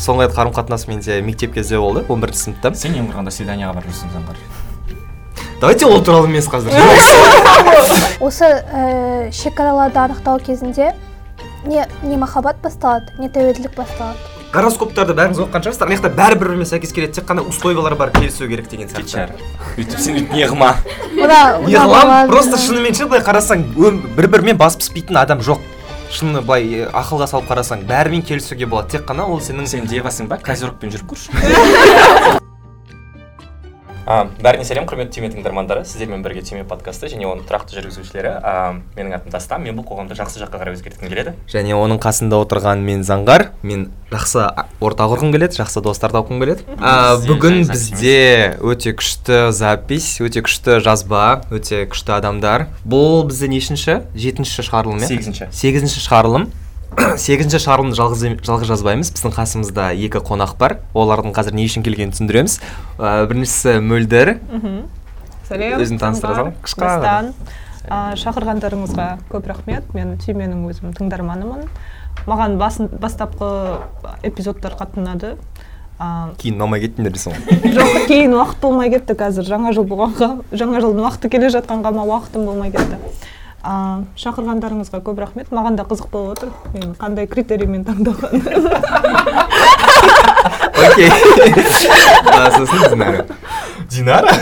соңғы рет қарым қатынас менде мектеп кезде болды он бірінші сыныпта. Сен ең құрығанда свиданияға барып жүрсің заңғар давайте ол туралы емес қазір. Осы ә, шекараларды анықтау кезінде не не махаббат басталады не тәуелділік басталады. Гороскоптарды бәріңіз оқыған шығарсыздар ана жақта бәрі бір бірімен сәйкес келеді. Тек қана условиялар бар келісу керек деген кетші сияқты. Әрі өйтіп сен өйтіп не қылма мына не қыламын просто шынымен ше былай қарасаң бір бірімен бас піспейтін адам жоқ. Шыны былай ақылға салып қарасаң бәрімен келісуге болады. Тек қана ол сенің сен девасың ба? Козерогпен жүріп көрші. бәріне сәлем құрметті түйме тыңдармандары. Сіздермен бірге түйме подкасты және оның тұрақты жүргізушілері а, менің атым дастан. Мен бұл қоғамды жақсы жаққа қарай өзгерткім келеді. Және оның қасында отырған мен заңғар. Мен жақсы орта құрғым келеді жақсы достар тапқым келеді. А, бүгін бізде өте күшті запись өте күшті жазба өте күшті адамдар. Бұл бізде нешінші жетінші шығарылым иә? Сегізінші. Сегізінші шығарылым. сегізінші шығарылымды жалғыз жалғыз жазбаймыз. Біздің қасымызда екі қонақ бар. Олардың қазір не үшін келгенін түсіндіреміз. Ә, біріншісі мөлдір. Сәлем. Өзін таныстыра сал. Қысқа шақырғандарыңызға көп рахмет. Мен түйменің өзім тыңдарманымын. Маған басын, бастапқы эпизодтар қатты ұнады а, кейін ұнамай кеттіңдер дейсің ғой? Жоқ кейін уақыт болмай кетті қазір. Жаңа жыл болғанға жаңа жылдың уақыты келе жатқанға ма уақытым болмай кетті. А, шақырғандарыңызға көп рахмет. Маған да қызық болып отыр. Мен қандай критериймен таңдалған окей. Сосын динара. Динара?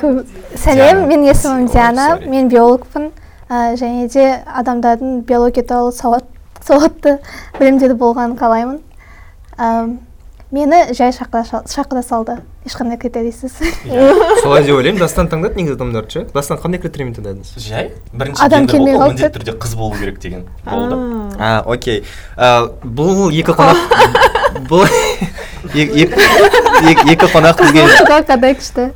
Кө- сәлем менің есімім диана. мен биологпын. Ә, және де адамдардың биология туралы сауат сауатты білімдері болғанын қалаймын. Ә, мені жай шақыра салды. Ешқандай критерийсіз. Солай деп ойлаймын. Дастан таңдады негізі адамдарды ше? Дастан қандай критериймен таңдадыңыз? Жай. Бірінші Адам келмей қалды. міндетті түрде қыз болу керек деген болды. А окей. Бұл екі қонақ бұл екі қонақ бізге қандай күшті.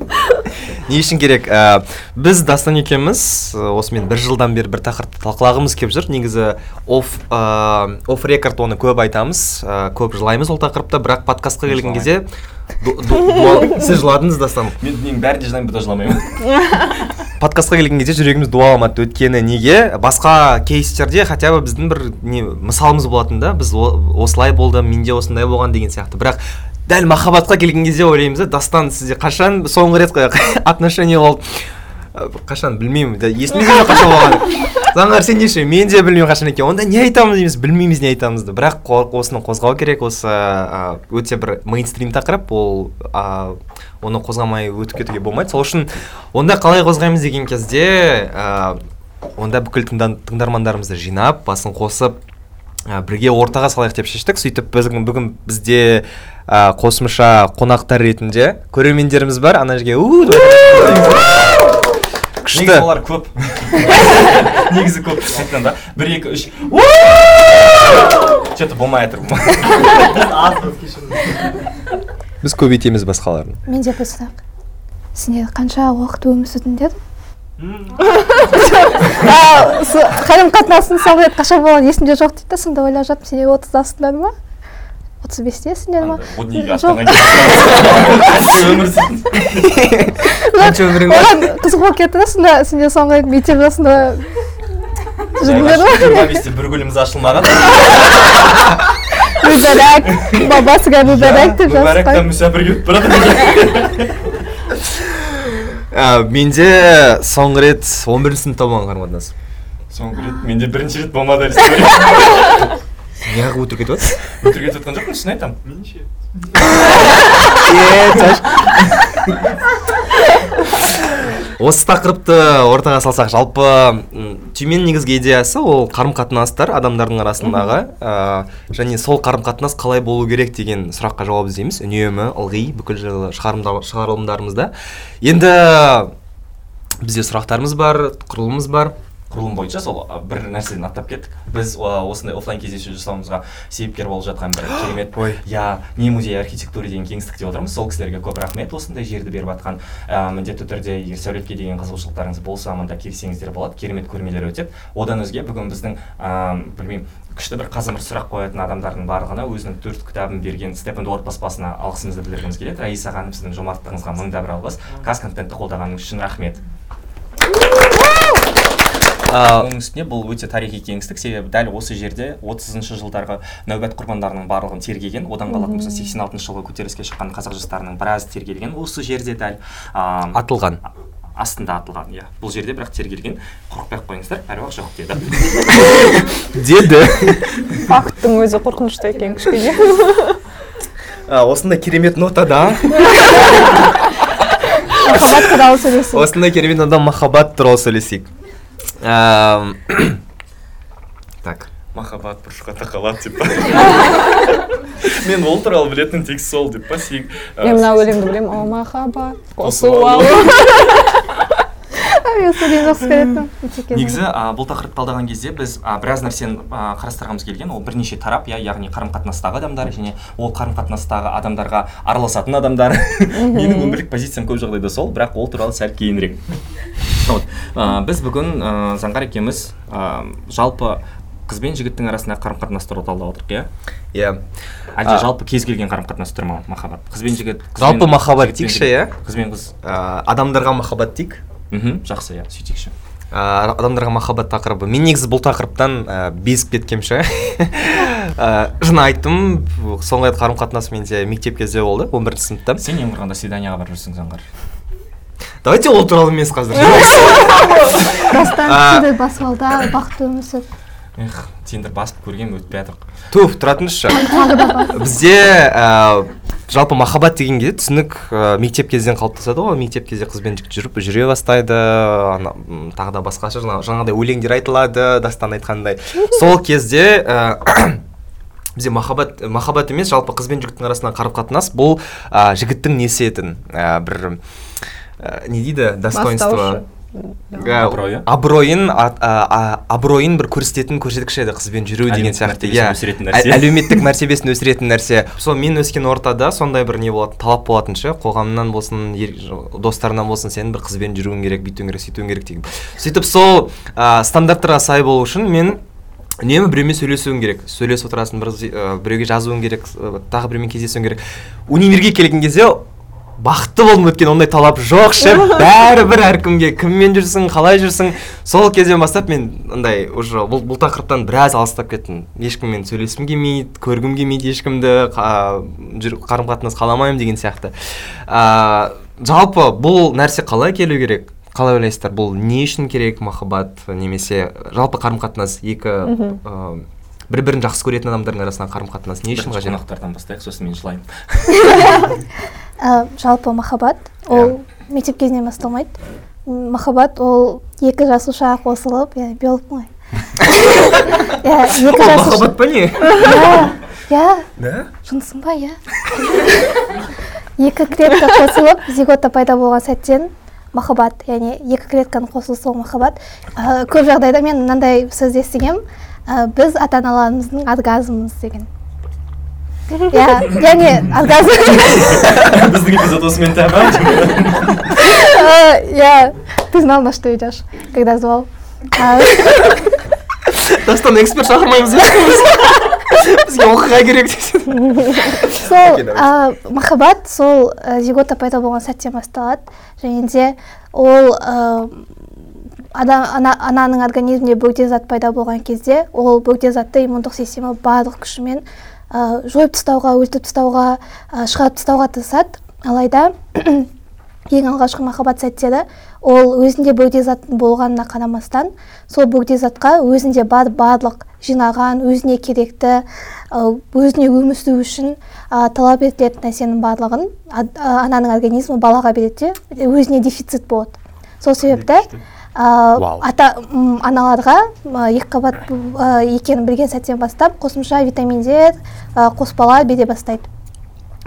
Не үшін керек? Ә, біз дастан екеуміз осымен бір жылдан бері бір тақырыпты талқылағымыз келіп жүр. Негізі оф ә, оф рекорд оны көп айтамыз. Ә, көп жылаймыз ол тақырыпта. Бірақ подкастқа келген кезде сіз жыладыңыз дастан мен мен бәрінде жылаймын бұда жыламаймын. Подкастқа келген кезде жүрегіміз дуаламады өйткені неге? Басқа кейстерде хотя бы біздің бір не мысалымыз болатын да біз осылай болды менде осындай болған деген сияқты. Бірақ дәл махаббатқа келген кезде ойлаймыз да дастан сізде қашан соңғы рет отношение болды? Қашан білмеймін. Есімде жоқ қашан болғаны заңғар сен неше мен де білмеймін қашан екенін. Онда не айтамыз дейміз? Білмейміз не айтамызды. Бірақ осыны қозғау керек. Осы өте бір мейнстрим тақырып. Ол оны қозғамай өтіп кетуге болмайды. Сол үшін онда қалай қозғаймыз деген кезде онда бүкіл тыңда- тыңдармандарымызды жинап басын қосып ә, бірге ортаға салайық деп шештік. Сөйтіп біздің бүгін бізде ә, қосымша қонақтар ретінде көрермендеріміз бар. Ана жерге Күшті. Олар көп. Негізі көп қайтадан да. Бір екі үш. Че то болмай жатыр біз көбейтеміз басқаларын. Менде бір сұрақ сендер қанша уақыт өмір сүрдіңдер қарым қатынастың соңғы рет қашан болғаны есімде жоқ дейді да сонда ойлап жатырмын сендер отыздасыңдар ма? Отыз бестесіңдер ма неге қанша өмірің бар оған қызық болып кетті да сонда сендер соңғы рет мектеп жасында жүрдіңдер ма жиырма бесте бір гүліміз ашылмаған мүбәрәк бабасыға мүбәрәк деп жазып ә, менде соңғы рет он бірінші сыныпта болған қарым қатынас соңғы рет менде бірінші рет болмады. неғып өтірік айтып жатрсың өтірік айтып жатқан жоқпын шын айтамын менше осы тақырыпты ортаға салсақ жалпы м, түйменің негізгі идеясы ол қарым қатынастар адамдардың арасындағы ә, және сол қарым қатынас қалай болу керек деген сұраққа жауап іздейміз. Үнемі ылғи бүкіл шығарылымдарымызда. Енді бізде сұрақтарымыз бар құрылымымыз бар. Құрылым бойынша сол бір нәрседен аттап кеттік. Біз осындай оффлайн кездесу жасауымызға себепкер болып жатқан бір керемет Ой. я не музей архитектуры деген кеңістікте отырмыз. Сол кісілерге көп рахмет осындай жерді беріп жатқан ә, міндетті түрде егер сәулетке деген қызығушылықтарыңыз болса мында келсеңіздер болады. Керемет көрмелер өтеді. Одан өзге бүгін біздің ә, білмеймін күшті бір қазымыр сұрақ қоятын адамдардың барлығына өзінің төрт кітабын берген степендуорд баспасына алғысымызды білдіргіміз келеді. Раиса ханым сіздің жомарттығыңызға мың да бір алғыс қазконтентті қолдағаныңыз үшін рахмет. Оның үстіне бұл өте тарихи кеңістік себебі дәл осы жерде отызыншы жылдарғы нәубет құрбандарының барлығын тергеген одан қалатын болса сексен алтыншы жылғы көтеріліске шыққан қазақ жастарының біразы тергелген осы жерде дәл а, атылған. астында атылған иә. Бұл жерде бірақ тергелген қорықпай ақ қойыңыздар әруақ жоқ деді. Деді. Факттың өзі қорқынышты екен кішкене. А, осындай керемет нотада. Махаббат туралы сөйлесейік. Осындай керемет нотада махаббат туралы сөйлесейік. так. Махаббат бұрышқа тақалады деп па мен ол туралы білетін тек сол деп па мен мына өлеңді білемін. О махаббат. Қосу Қосу мен жақсы көретінмін негізі а, бұл тақырыпты талдаған кезде біз а, біраз нәрсені а, қарастырғымыз келген. Ол бірнеше тарап иә яғни қарым қатынастағы адамдар және ол қарым қатынастағы адамдарға араласатын адамдар. Менің өмірлік позициям көп жағдайда сол бірақ ол туралы сәл кейінірек. Вот. А, біз бүгін заңғар екеуміз жалпы қыз бен жігіттің арасындағы қарым қатынас туралы талдап отырық иә? Иә. Әлде жалпы кез келген қарым қатынас түрі ма махаббат? Қыз бен жігіт Жалпы махаббат дейікші, иә? қыз бен қыз. А, адамдарға махаббат дейік? Мхм. Жақсы иә сөйтейікші. А, адамдарға махаббат тақырыбы. Мен негізі бұл тақырыптан ә, безіп кеткем ше Ә, жаңа айттым. Соңғы рет қарым қатынас менде мектеп кезде болды он бірінші сыныпта сен ең құрығанда свиданияға барып жүрсің заңғар? Давайте ол туралы емес қазір. Дастан А. сізді басып алды да бақытты өмір сүр эх тендер басып көрген өтпей жатыр туф тұратын бізде ә, жалпы махаббат деген кезде түсінік ә, мектеп кезден қалыптасады ғой. Мектеп кезде қыз бен жігіт жүріп жүре бастайды. Ана, тағы да басқаша жаңа- жаңағыдай өлеңдер айтылады дастан айтқандай. Сол кезде ә, бізде махаббат махаббат емес жалпы қыз бен жігіттің арасындағы қарым қатынас бұл ә, жігіттің несі етін. Ә, бір ә, не дейді? Достоинство. Абыройы? абыройын абыройын бір көрсететін көрсеткіш еді қызбен жүру деген сияқты иә. әлеуметтік мәртебесін өсіретін нәрсе. Сол мен өскен ортада сондай бір не болатын талап болатын ше қоғамнан болсын достарынан болсын сен бір қызбен жүруің керек бүйтуің керек сөйтуің керек деген. Сөйтіп сол ә, стандарттарға сай болу үшін мен үнемі біреумен сөйлесуім керек. Сөйлесіп отырасың бір біреуге жазуың керек тағы біреумен кездесуің керек. Универге келген кезде бақытты болдым өйткені ондай талап жоқ ше бәрібір әркімге кіммен жүрсің қалай жүрсің. Сол кезден бастап мен андай уже бұл, бұл тақырыптан біраз алыстап кеттім. Ешкіммен сөйлескім келмейді көргім келмейді ешкімді қарым қатынас қаламаймын деген сияқты. Ә, жалпы бұл нәрсе қалай келу керек? Қалай ойлайсыздар? Бұл не үшін керек махаббат немесе жалпы қарым қатынас екі бір бірін жақсы көретін адамдардың арасындағы қарым қатынас не үшін қажет қонақтардан бастайық сосын мен жылаймын. Жалпы махаббат ол мектеп кезінен басталмайды. Махаббат ол екі жасуша қосылып иә биологпын ғой. Иә екі махаббат па не? Иә иә да? Ба иә екі клетка қосылып зигота пайда болған сәттен махаббат яғни екі клетканың қосылысы ол махаббат. Көп жағдайда мен мынандай сөзді естігемін ә, біз ата аналарымыздың оргазмымыз деген. Иә яғни оргазм. Біздің эпизод осымен тәмам. А, Я, ты знал, на что идешь, когда звал. Дастан эксперт шақырмаймыз иә бізге оқиға керек сол махаббат сол зигота пайда болған сәттен басталады. Және де ол ә, ана, ана- ананың организмінде бөгде зат пайда болған кезде ол бөгде затты иммундық система барлық күшімен ә, жойып тастауға өлтіріп тастауға ә, шығарып тастауға тырысады алайда ең алғашқы махаббат сәттері ол өзінде бөгде заттың болғанына қарамастан сол бөгде затқа өзінде бар барлық жинаған өзіне керекті өзіне өмір сүру үшін ә, талап етілетін нәрсенің барлығын ананың организмі балаға береді де өзіне дефицит болады сол себепті. Ата аналарға м, екі қабат ә, екенін білген сәттен бастап қосымша витаминдер қоспалар бере бастайды.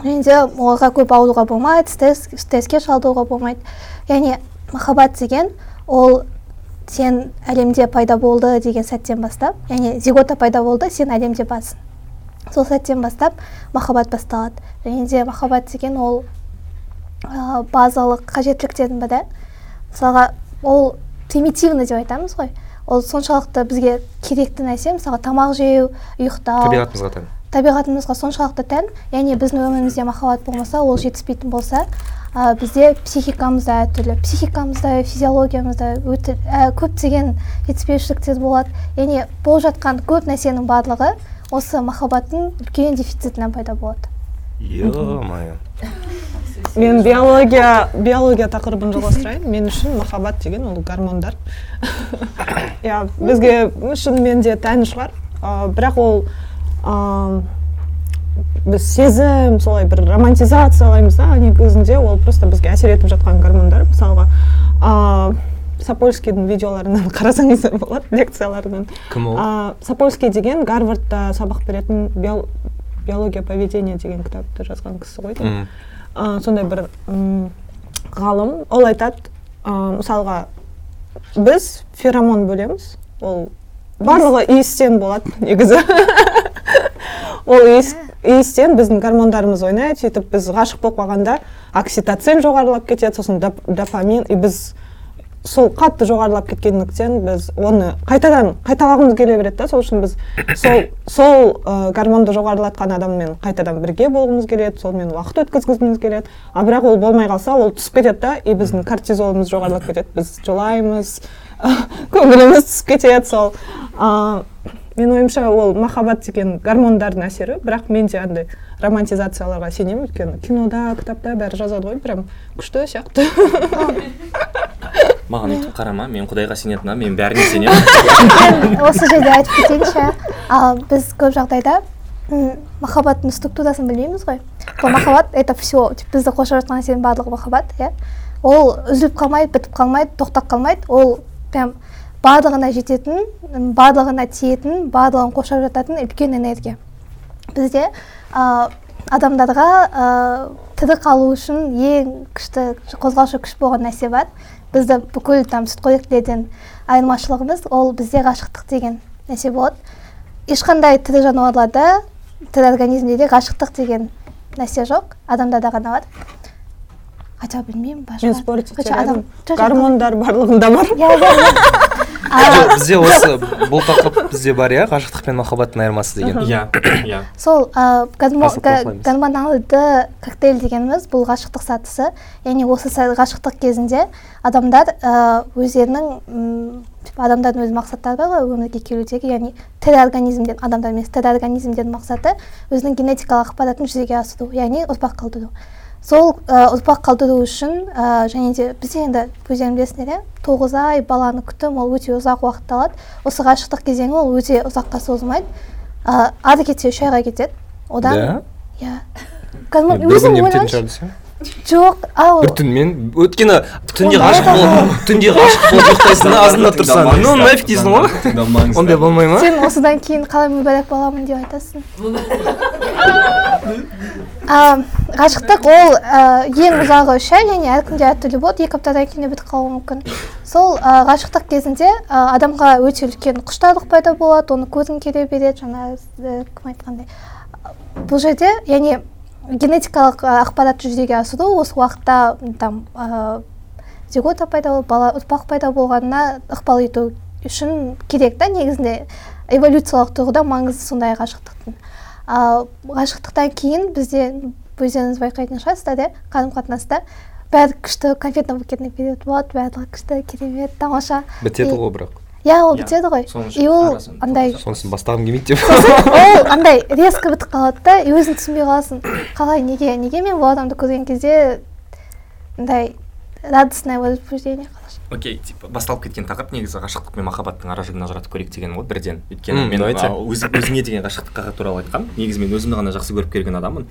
Және де оларға көп ауыруға болмайды стресс стресске шалдыруға болмайды. Яғни махаббат деген ол сен әлемде пайда болды деген сәттен бастап яғни зигота пайда болды сен әлемде барсың сол сәттен бастап махаббат басталады. Және де махаббат деген ол ә, базалық қажеттіліктердің бірі. Мысалға ол примитивный деп айтамыз ғой. Ол соншалықты бізге керекті нәрсе мысалға тамақ жеу ұйықтау. Табиғатымызға тән. Табиғатымызға соншалықты тән. Яғни біздің өмірімізде махаббат болмаса ол жетіспейтін болса ә, бізде психикамызда әртүрлі. Психикамызда физиологиямызда өте ә, көптеген жетіспеушіліктер болады. Яғни болып жатқан көп нәрсенің барлығы осы махаббаттың үлкен дефицитінен пайда болады. Ё-моё мен биология биология тақырыбын жалғастырайын. Мен үшін махаббат деген ол гормондар. Иә бізге шынымен де тән шығар. Ә, бірақ ол ә, біз сезім солай бір романтизациялаймыз да негізінде ол просто бізге әсер етіп жатқан гормондар. Мысалға ә, сапольскийдің видеоларынан қарасаңыздар болады лекцияларынан. Кім ол? Сапольский деген гарвардта сабақ беретін биол- биология поведения деген кітапты жазған кісі ғой деймін. А, сондай бір ғалым ол айтады а, мысалға біз феромон бөлеміз. Ол барлығы иістен болады негізі. Ол иіс иістен біздің гормондарымыз ойнайды сөйтіп біз ғашық болып қалғанда окситоцин жоғарылап кетеді сосын доп- дофамин и біз сол қатты жоғарылап кеткендіктен біз оны қайтадан қайталағымыз келе береді да. Сол үшін біз сол сол ә, гормонды жоғарылатқан адаммен қайтадан бірге болғымыз келеді сонымен уақыт өткізгіміз келеді. А бірақ ол болмай қалса ол түсіп кетеді да. И біздің кортизолымыз жоғарылап кетеді біз жылаймыз көңіліміз түсіп кетеді сол. Ә, менің ойымша ол махаббат деген гормондардың әсері. Бірақ мен де андай романтизацияларға сенемін. Өйткені кинода кітапта бәрі жазады ғой прям күшті сияқты. маған өйтіп қарама мен құдайға сенетінмін мен бәріне сенемін осы жерде айтып кетейінші ал біз көп жағдайда махаббаттың структурасын білмейміз ғой бұл махаббат это все бізді қоршап жатқан нәрсенің барлығы махаббат иә ол үзіліп қалмайды бітіп қалмайды тоқтап қалмайды ол прям барлығына жететін барлығына тиетін барлығын қоршап жататын үлкен энергия бізде ә, адамдарға ә, тірі қалу үшін ең күшті қозғаушы күш болған нәрсе бар бізді бүкіл там сүтқоректілерден айырмашылығымыз ол бізде ғашықтық деген нәрсе болады. Ешқандай тірі жануарларда тірі организмде ғашықтық деген нәрсе жоқ адамдарда ғана бар. Хотя білмеймін жоқ, гормондар барлығында бар. Иә бізде осы бұл тақырып бізде бар иә ғашықтық пен махаббаттың айырмасы деген. Иә иә. Сол гормоналды коктейль дегеніміз бұл ғашықтық сатысы. Яғни осы ғашықтық кезінде адамдар өздерінің адамдардың өз мақсаттары бар ғой өмірге келудегі. Яғни тірі организмден адамдар емес тірі организмдердің мақсаты өзінің генетикалық ақпаратын жүзеге асыру яғни ұрпақ қалдыру. Сол ә, ұрпақ қалдыру үшін ә, және де бізде енді өздерің білесіңдер иә тоғыз ай баланы күтім ол өте ұзақ уақытты алады. Осы ғашықтық кезеңі ол өте ұзаққа созылмайды. Ә, ары кетсе үш айға кетеді. Одан Да? иә. Өзің ойлаңызшы шығар десең жоқ ал бір түнмен өйткені түнде ғашық болып түнде ғашық болып ұйықтайсың да азанда тұрсаң. Ну нафиг дейсің ғой ондай болмай ма? Сен осыдан кейін қалай мүбәрак боламын деп айтасың? А, ғашықтық ол ең ұзағы үш ай және әркімде әртүрлі болады екі аптадан кейін де бітіп қалуы мүмкін. Сол ғашықтық кезінде адамға өте үлкен құштарлық пайда болады оны көргің келе береді жаңа ә, кім айтқандай. Бұл жерде яғни генетикалық ә, ақпаратты жүзеге асыру осы уақытта там ә, зигота пайда болып бала ұрпақ пайда болғанына ықпал ету үшін керек та негізінде. Эволюциялық тұрғыда маңызы сондай ғашықтықтың. Ал ғашықтықтан кейін бізде өздеріңіз байқайтын шығарсыздар иә қарым қатынаста бәрі күшті конфетный букетный период болады барлығы күшті керемет тамаша. Бітеді ғой бірақ. Иә ол бітеді ғой и ол андай сонысын бастағым келмейді деп ол андай резко бітіп қалады да. И өзің түсінбей қаласың. Қалай неге? Неге мен бұл адамды көрген кезде андай радостное возбуждение окей типа басталып кеткен тақырып негізі ғашықтық пен махаббаттың ара жігін ажырату керек деген ғой бірден. Өйткені мен өз, өзіңе деген ғашықтық туралы айтқам. Негізі мен өзімді ғана жақсы көріп келген адаммын.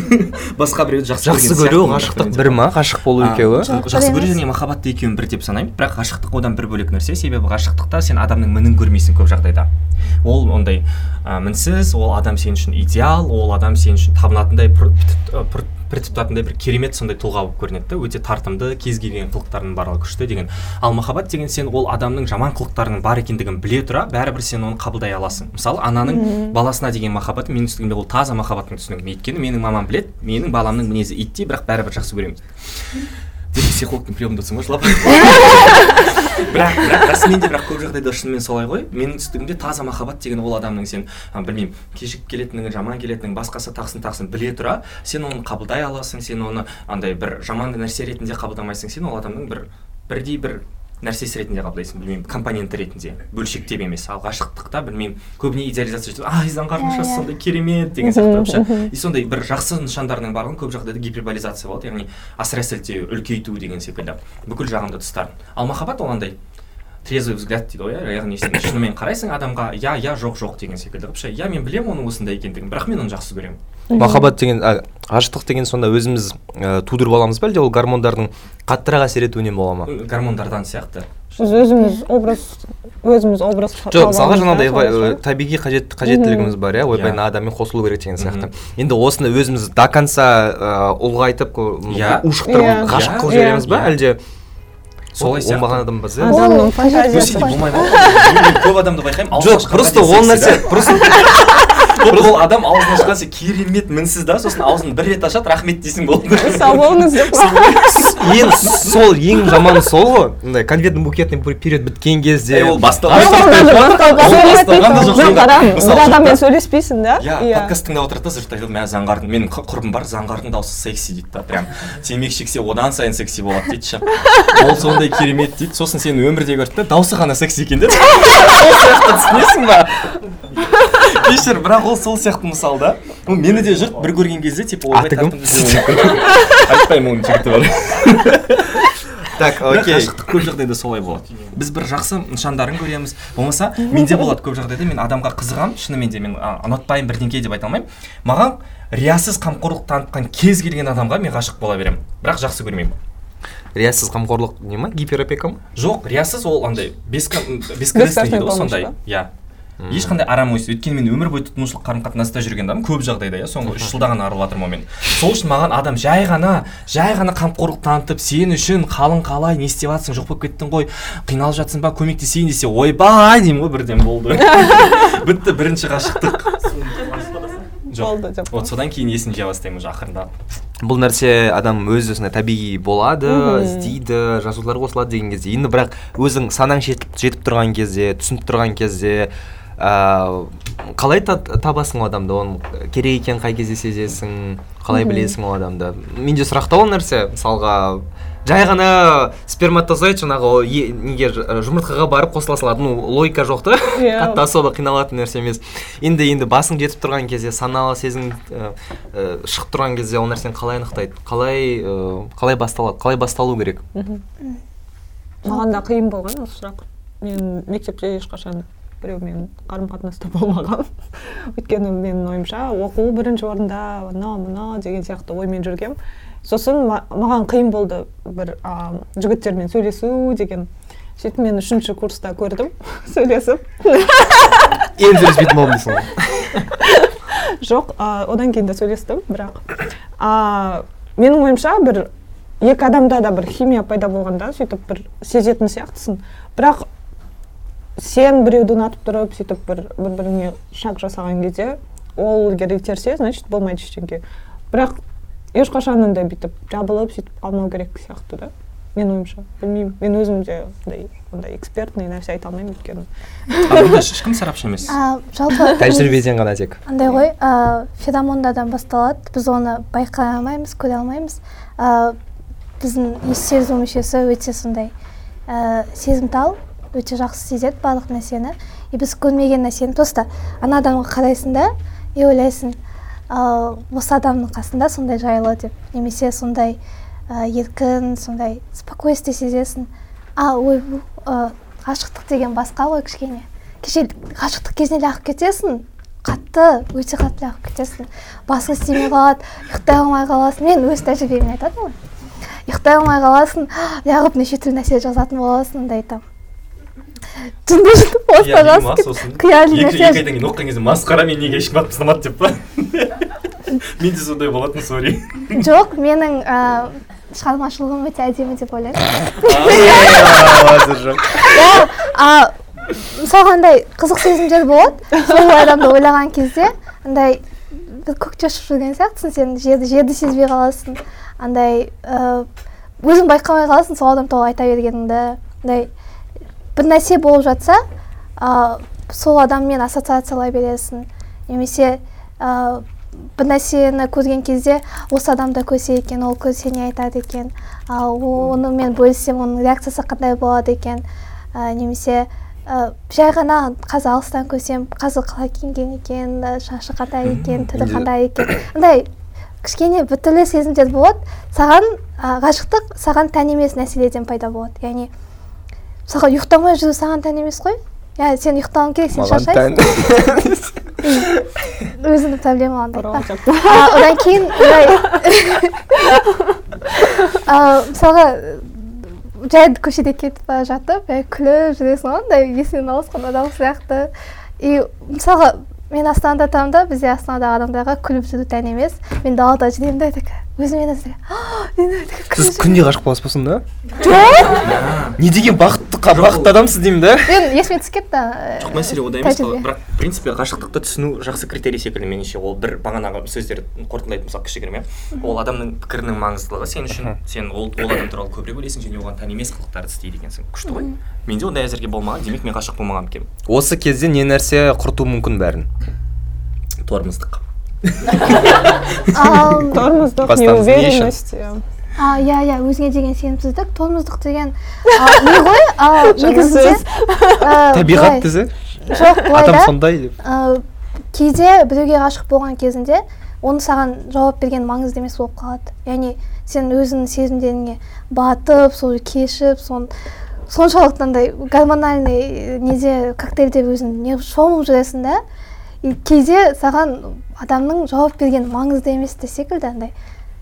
Басқа біреуді жақсы жақсы көрген көру ғашықтық бір ма? Ғашық болу екеуі? жақсы көру және махаббатты екеуін бір деп санаймын. Бірақ ғашықтық одан бір бөлек нәрсе. Себебі ғашықтықта сен адамның мінін көрмейсің көп жағдайда. Ол ондай ә, мінсіз ол адам сен үшін идеал ол адам сен үшін табынатындай пір тұтатындай бір керемет сондай тұлға болып көрінеді да. Өте тартымды кез келген қылықтарының барлығы күшті деген. Ал махаббат деген сен ол адамның жаман қылықтарының бар екендігін біле тұра бәрібір сен оны қабылдай аласың. Мысалы ананың баласына деген махаббаты менің түсінігімде ол таза махаббаттың түсінігі өйткені менің мамам біледі менің баламның мінезі иттей бірақ бәрібір жақсы көремін деп психологтың приемында отырсың ғой жылап бірақ бірақ расымен де бірақ көп жағдайда шынымен солай ғой. Менің түсінігімде таза махаббат деген ол адамның сен а, білмеймін кешігіп келетінін жаман келетінін басқасы тақсын тақсын біле тұра сен оны қабылдай аласың сен оны андай бір жаман нәрсе ретінде қабылдамайсың. Сен ол адамның бір бірдей бір нәрсесі ретінде қабылдайсың білмеймін компоненті ретінде. Бөлшектеп емес ал ғашықтықта білмеймін көбіне идеализация жасайды ай заңғардың Иә, шашысы иә. сондай керемет деген сияқты вообще. и сондай бір жақсы нышандарының барлығын көп жағдайда гиперболизация болады яғни асыра сілтеу үлкейту деген секілді. Бүкіл жағымды тұстарын. Ал махаббат ол андай трезвый взгляд дейді ғой иә? Яғни сен шынымен қарайсың адамға иә иә жоқ жоқ деген секілді вообще иә мен білемін оның осындай екендігін бірақ мен оны жақсы көремін. Махаббат деген ғашықтық деген сонда өзіміз ә, тудырып аламыз ба әлде ол гормондардың қаттырақ әсер етуінен бола ма? Гормондардан сияқты. Біз өзіміз образ өзіміз образ жоқ мысалға жаңағыдай табиғи қажет қажеттілігіміз бар иә? Ойбай мына адаммен қосылу керек деген сияқты. Енді осыны өзіміз до конца ә, ұлғайтып Иә. ушықтырып ғашық қылып жібереміз ба әлде? Солай сияқты оңбаған адамбыз иә Адамның Ол фантазиясы. өсе де қой. болмай қалды мен көп адамды байқаймын жоқ просто ол нәрсе просто Ол адам аузын ашқан сен керемет мінсіз да сосын аузын бір рет ашады рахмет дейсің болды. Сау болыңыз деп мен сол ең жаманы сол ғой. Мындай конфеттің букетный период біткен кезде. Ол бір адаммен да. сөйлеспейсің да? Иә. подкаст тыңдап отырады да жұрт айтады мә заңғардың менің құрбым бар заңғардың дауысы секси дейді да прям. Темекі шексе одан сайын секси болады дейді ше. Ол сондай керемет дейді сосын сен өмірде көрді да дауысы ғана секси екен да. Сол сияқты түсінесің ба? Кешір бірақ ол сол сияқты мысал да. Ну, мені де жұрт бір көрген кезде типа ойбай Аты кім? айтпаймын оның жігіті бар. Так окей. ғашықтық көп жағдайда солай болады. Біз бір жақсы нышандарын көреміз. Болмаса менде болады көп жағдайда мен адамға қызығамын шынымен де мен а, ұнатпаймын бірдеңке деп айта алмаймын. Маған риясыз қамқорлық танытқан кез келген адамға мен ғашық бола беремін. Бірақ жақсы көрмеймін. Риясыз қамқорлық не ма? Гиперопека ма? Жоқ риясыз ол андай бескорыстный дейді ғой сондай. иә. Ешқандай арам ой өйткені мен өмір бойы тұтынушылық қарым қатынаста жүрген адаммын. Көп жағдайда иә соңғы үш жылда ғана арылып жатырмын онымен сол үшін маған адам жай ғана жай ғана қамқорлық танытып сен үшін қалың қалай не істеп жатрсың жоқ болып кеттің ғой қиналып жатсың ба көмектесейін десе ойбай деймін ғой бірден болды. Бітті бірінші ғашықтық. Болды деп вот содан кейін есін жия бастаймын уже ақырындап. Бұл нәрсе адам өз өзіне табиғи болады іздейді жазулар қосылады деген кезде. Енді бірақ өзің санаң жетіп, жетіп тұрған кезде түсініп тұрған кезде ә, қалай та- табасың ол адамды? Оның керек екенін қай кезде сезесің? Қалай білесің ол адамды? Менде сұрақта ол нәрсе. Мысалға жай ғана сперматозоид жаңағы неге жұмыртқаға барып қосыла салады ну логика жоқ та. Иә. қатты особо қиналатын нәрсе емес. Енді енді басың жетіп тұрған кезде саналы сезім ә, ә, шығып тұрған кезде ол нәрсені қалай анықтайды? Қалай ә, қалай басталады қалай басталу керек? Маған да қиын болған осы сұрақ. Мен мектепте ешқашан біреумен қарым қатынаста болмағанмын өйткені менің ойымша оқу бірінші орында анау мынау деген сияқты оймен жүргенмін сосын ма- маған қиын болды бір а, жігіттермен сөйлесу деген. Сөйтіп мен үшінші курста көрдім сөйлесіп. Енді сөйлеспейтін болдым дейсің ғой. Жоқ а, одан кейін де сөйлестім бірақ а, менің ойымша бір екі адамда да бір химия пайда болғанда сөйтіп бір сезетін сияқтысың. Бірақ сен біреуді ұнатып тұрып сөйтіп бір бір біріңе шаг жасаған кезде ол егер итерсе значит болмайды ештеңке. Бірақ ешқашан андай бүйтіп жабылып сөйтіп қалмау керек сияқты да менің ойымша. Білмеймін мен өзім де андай ондай экспертный нәрсе айта алмаймын өйткені. Ешкім сарапшы емес? Жалпы тәжірибеден ғана тек. андай ғой. Ә, феромондардан басталады. Біз оны байқай алмаймыз көре алмаймыз. Ә, біздің иіс сезу мүшесі өте сондай ә, сезімтал. Өте жақсы сезеді барлық нәрсені. И біз көрмеген нәрсені. Просто ана адамға қарайсың да и ойлайсың ә, осы адамның қасында сондай жайлы деп. Немесе сондай ә, еркін сондай спокойствие сезесің. А ой ә, ғашықтық деген басқа ғой кішкене кеше ғашықтық кезінде ағып кетесің. Қатты өте қатты ағып кетесің. Басың істемей қалады. Ұйықтай алмай қаласың. Мен өз тәжірибеммен айтатынмын. Ғой ұйықтай алмай қаласың. Неғып неше түрлі нәрсе жазатын боласың андай там сосын нәрсе айдан кейін оқыған кезде масқара мен неге ешкім атып тастамады деп па менде сондай болатын сори жоқ менің шығармашылығым өте әдемі деп ойлаймын мысалға андай қызық сезімдер болады сол адамды ойлаған кезде андай бір көкте ұшып жүрген сияқтысың сен жерді жерді сезбей қаласың андай өзің байқамай қаласың сол адам туралы айта бергеніңді андай бір нәрсе болып жатса ә, сол адаммен ассоциациялай бересің. Немесе ә, бір нәрсені көрген кезде осы адамда көрсе екен ол көрсе не айтады екен. Ал оны мен бөліссем оның реакциясы қандай болады екен. Ә, немесе ә, жай ғана қазір алыстан көрсем қазір қалай киінген екен ә, шашы қандай екен түрі қандай екен. Андай кішкене біртүрлі сезімдер болады. Саған ә, ғашықтық саған тән емес нәрселерден пайда болады. Яғни мысалға ұйықтамай жүру саған тән емес қой? Иә сен ұйықтауың керек сен шаршайсың. өзіңнің. А, одан кейін мысалға жай көшеде кетіп бара жатып жай күліп жүресің ғой андай есіңнен ауысқан адам сияқты. И мысалға мен астанада тұрамын да бізде астанадағы адамдарға күліп жүру тән емес. Мен далада жүремін да такая өзімен өзі сіз күнде ғашық боласыз ба сонда? Не деген бақытты бақытты адамсыз деймін да. Мен есіме түсіп кетті. Жоқ мәселе ода емес қой бірақ в принципе ғашықтықты түсіну жақсы критерий секілді меніңше. Ол бір бағанағы сөздер қорытындылайтын болсақ кішігірім иә. Ол адамның пікірінің маңыздылығы сен үшін. Сен ол, ол адам туралы көбірек ойлайсың және оған тән емес қылықтарды істейді екенсің. Күшті ғой. Менде ондай әзірге болмаған демек мен ғашық болмаған екенмін осы кезде не нәрсе құртуы мүмкін бәрін? Тормоздық тормоздық неуверенность иә. А иә иә өзіңе деген сенімсіздік тормоздық деген не ғой? Негізінде табиғат десе жоқ былай сондай деп. Кейде біреуге ғашық болған кезінде оны саған жауап берген маңызды емес болып қалады. Яғни сен өзіңнің сезімдеріңе батып соны кешіп сон соншалықты андай гормональный неде коктейльде өзің не шомылып жүресің да и кейде саған адамның жауап берген маңызды емес те секілді андай.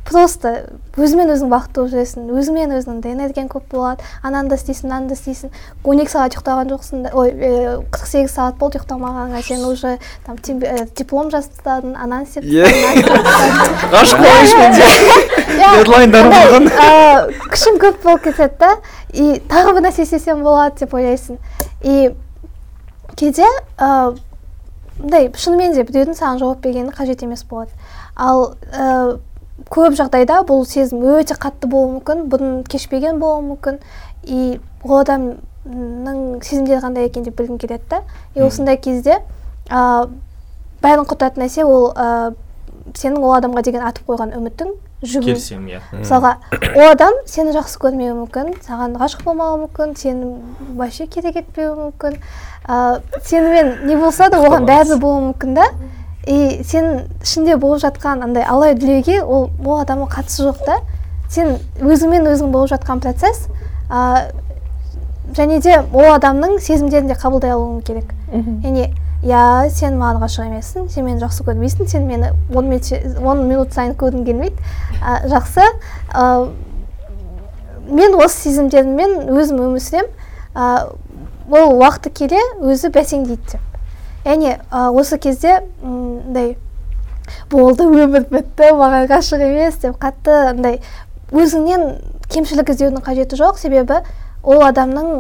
Просто өзімен өзің бақытты болып жүресің өзіңмен өзің энергияң көп болады ананы да істейсің мынаны да істейсің. Он екі сағат ұйықтаған жоқсың да ой қырық сегіз сағат болды ұйықтамағаныңа сен уже там э, диплом жазып тастадың. Ананы істеп а, күшің көп болып кетеді да и тағы бір нәрсе істесем болады деп ойлайсың. И кейде мындай шынымен де біреудің саған жауап бергені қажет емес болады. Ал көп жағдайда бұл сезім өте қатты болуы мүмкін бұрын кешпеген болуы мүмкін. И ол адамның сезімдері қандай екен деп білгің келеді да и осындай кезде ә, бәрін құртатын нәрсе ол ә, сенің ол адамға деген артып қойған үмітің жүгің. Келісемін иә. Мысалға ол адам сені жақсы көрмеуі мүмкін саған ғашық болмауы мүмкін сені вообще керек етпеуі мүмкін. Ә, сенімен не болса да оған бәрібір болуы мүмкін да и сен ішінде болып жатқан андай алай дүлейге ол ол адамның қатысы жоқ та. Сен өзіңмен өзің болып жатқан процесс ә, және де ол адамның сезімдерін де қабылдай алуың керек. Яғни иә сен маған ғашық емессің сен мені жақсы көрмейсің сен мені он минут, он минут сайын көргің келмейді ә, жақсы ә, мен осы сезімдеріммен өзім өмір сүремін. Ә, ол уақыты келе өзі бәсеңдейді деп. Яғни ә, осы кезде мындай болды өмір бітті маған ғашық емес деп қатты андай өзіңнен кемшілік іздеудің қажеті жоқ. Себебі ол адамның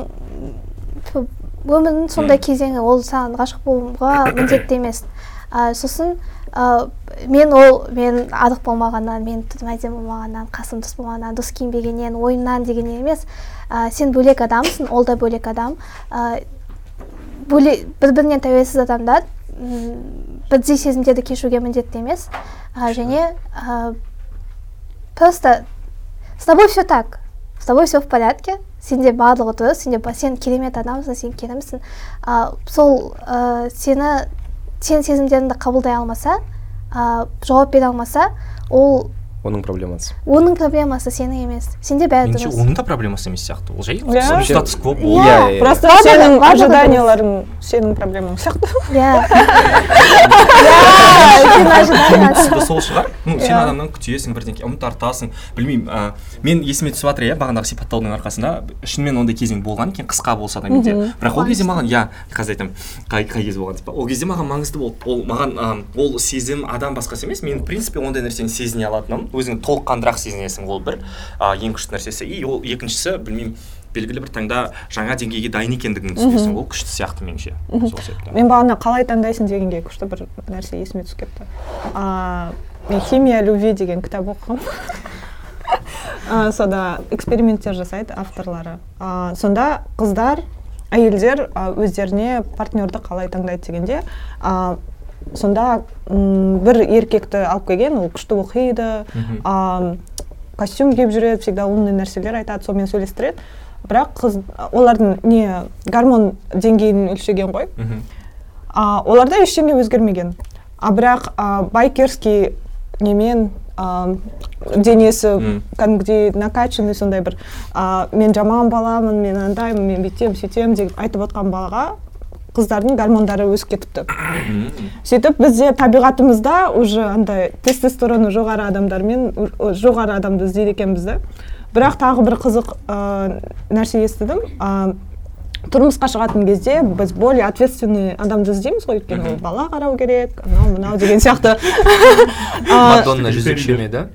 өмірінің сондай кезеңі ол саған ғашық болуға міндетті емес. Ә, сосын ә, мен ол мен арық болмағаннан мен түрім әдемі болмағаннан қасым дұрыс болмағаннан дұрыс киінбегеннен ойымнан дегеннен емес. Ә, сен бөлек адамсың ол да бөлек адам. Ә, бөле бір бірінен тәуелсіз адамдар. Бірдей сезімдерді кешуге міндетті емес. Және ә, просто с тобой все так. С тобой все в порядке. Сенде барлығы дұрыс. Сенде сен керемет адамсың сен керемітсің ә, сол ә, сені сен сезімдеріңді қабылдай алмаса ә, жауап бере алмаса ол оның проблемасы. Оның проблемасы сенің емес. Сенде бәрі меніңше дұрыс. оның да проблемасы емес сияқты ол жай Иә. статус кво Иә. Иә, иә. просто Барлығы- сенің ожиданияларың сенің проблемаң сияқты. Иә. Иә сол шығар. Ну сен Иә. адамнан күтесің бірдеңке үміт артасың білмеймін мен есіме түсіп жатыр иә бағанағы сипаттаудың арқасында. Шынымен ондай кезең болған екен қысқа болса да менде. Бірақ ол кезде маған иә қазір айтамын қай, қай кез болған деп ол кезде маған маңызды болды. Ол маған ол сезім адам басқасы емес. Мен в принципе ондай нәрсені сезіне алатыным. Өзің толыққандырақ сезінесің ол бір ә, ең күшті нәрсесі. И ол екіншісі білмеймін белгілі бір таңда жаңа деңгейге дайын екендігіңді түсінесің. Ол күшті сияқты меніңше. Сол себепті. Мен бағана қалай таңдайсың дегенге күшті бір нәрсе есіме түсіп кетті. А, мен химия любви деген кітап оқығанмын А, сода эксперименттер жасайды авторлары. А, сонда қыздар әйелдер а, өздеріне партнерді қалай таңдайды дегенде а, сонда м, бір еркекті алып келген ол күшті оқиды. А, костюм киіп жүреді всегда умный нәрселер айтады сонымен сөйлестіреді. Бірақ қыз олардың не гормон деңгейін өлшеген ғой. А, оларда ештеңе өзгермеген. А бірақ а, байкерский немен а, денесі кәдімгідей накачанный сондай бір а, мен жаман баламын мен андаймын мен бүйтемін сөйтемін деп айтып отқан балаға қыздардың гормондары өсіп кетіпті. Сөйтіп бізде табиғатымызда уже андай тестостероны жоғары адамдармен жоғары адамды іздейді екенбіз да бірақ тағы бір қызық ә, нәрсе естідім. Ә, тұрмысқа шығатын кезде біз более ответственный адамды іздейміз ғой. Өйткені ол бала қарау керек анау мынау деген сияқты. А, мадонна жезөкше ме да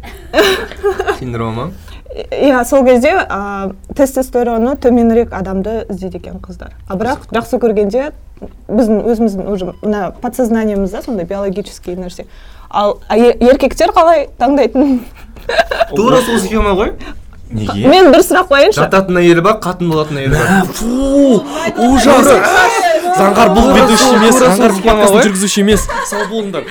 синдромы? Иә сол кезде ә, тестостероны төменірек адамды іздейді екен қыздар. А бірақ жақсы көргенде біздің өзіміздің уже мына подсознаниемызда сондай биологический нәрсе ал еркектер қалай таңдайтын? Тура сол схема ғой. Неге? Мен бір сұрақ қояйыншы. Жататын әйелі бар қатын болатын әйелі бар. Фу ужас. Заңғар бұл ведущий емес заңғар подкасттың жүргізуші емес. Сау болыңдар.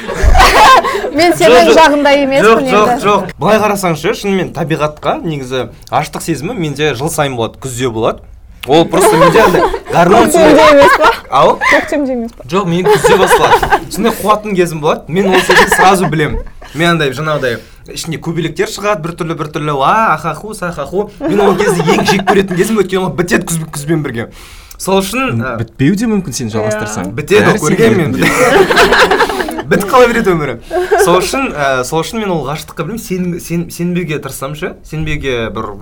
Мен сенің жағында емеспін жоқ жоқ жоқ. Былай қарасаңшы шынымен табиғатқа негізі аштық сезімі менде жыл сайын болады күзде болады. Ол просто менде андай гормон көктемде емес па? Ау? Көктемде емес па? Жоқ мен күзде басталады сондай қуатын кезім болады. Мен ол сезімді сразу білемін. Мен андай жаңағыдай ішінде көбелектер шығады біртүрлі біртүрлі. Уа ахаху сахаху. Мен ол кезде ең жек көретін кезім өйткені ол бітеді күз күзбен бірге. Сол үшін бітпеуі де мүмкін сен жалғастырсаң. Бітеді көргенмін мен бітіп қала береді өмірі. Сол үшін ә, сол үшін мен ол ғашықтыққа білмеймін сен, сен, сенбеуге тырысамын шы сенбеуге бір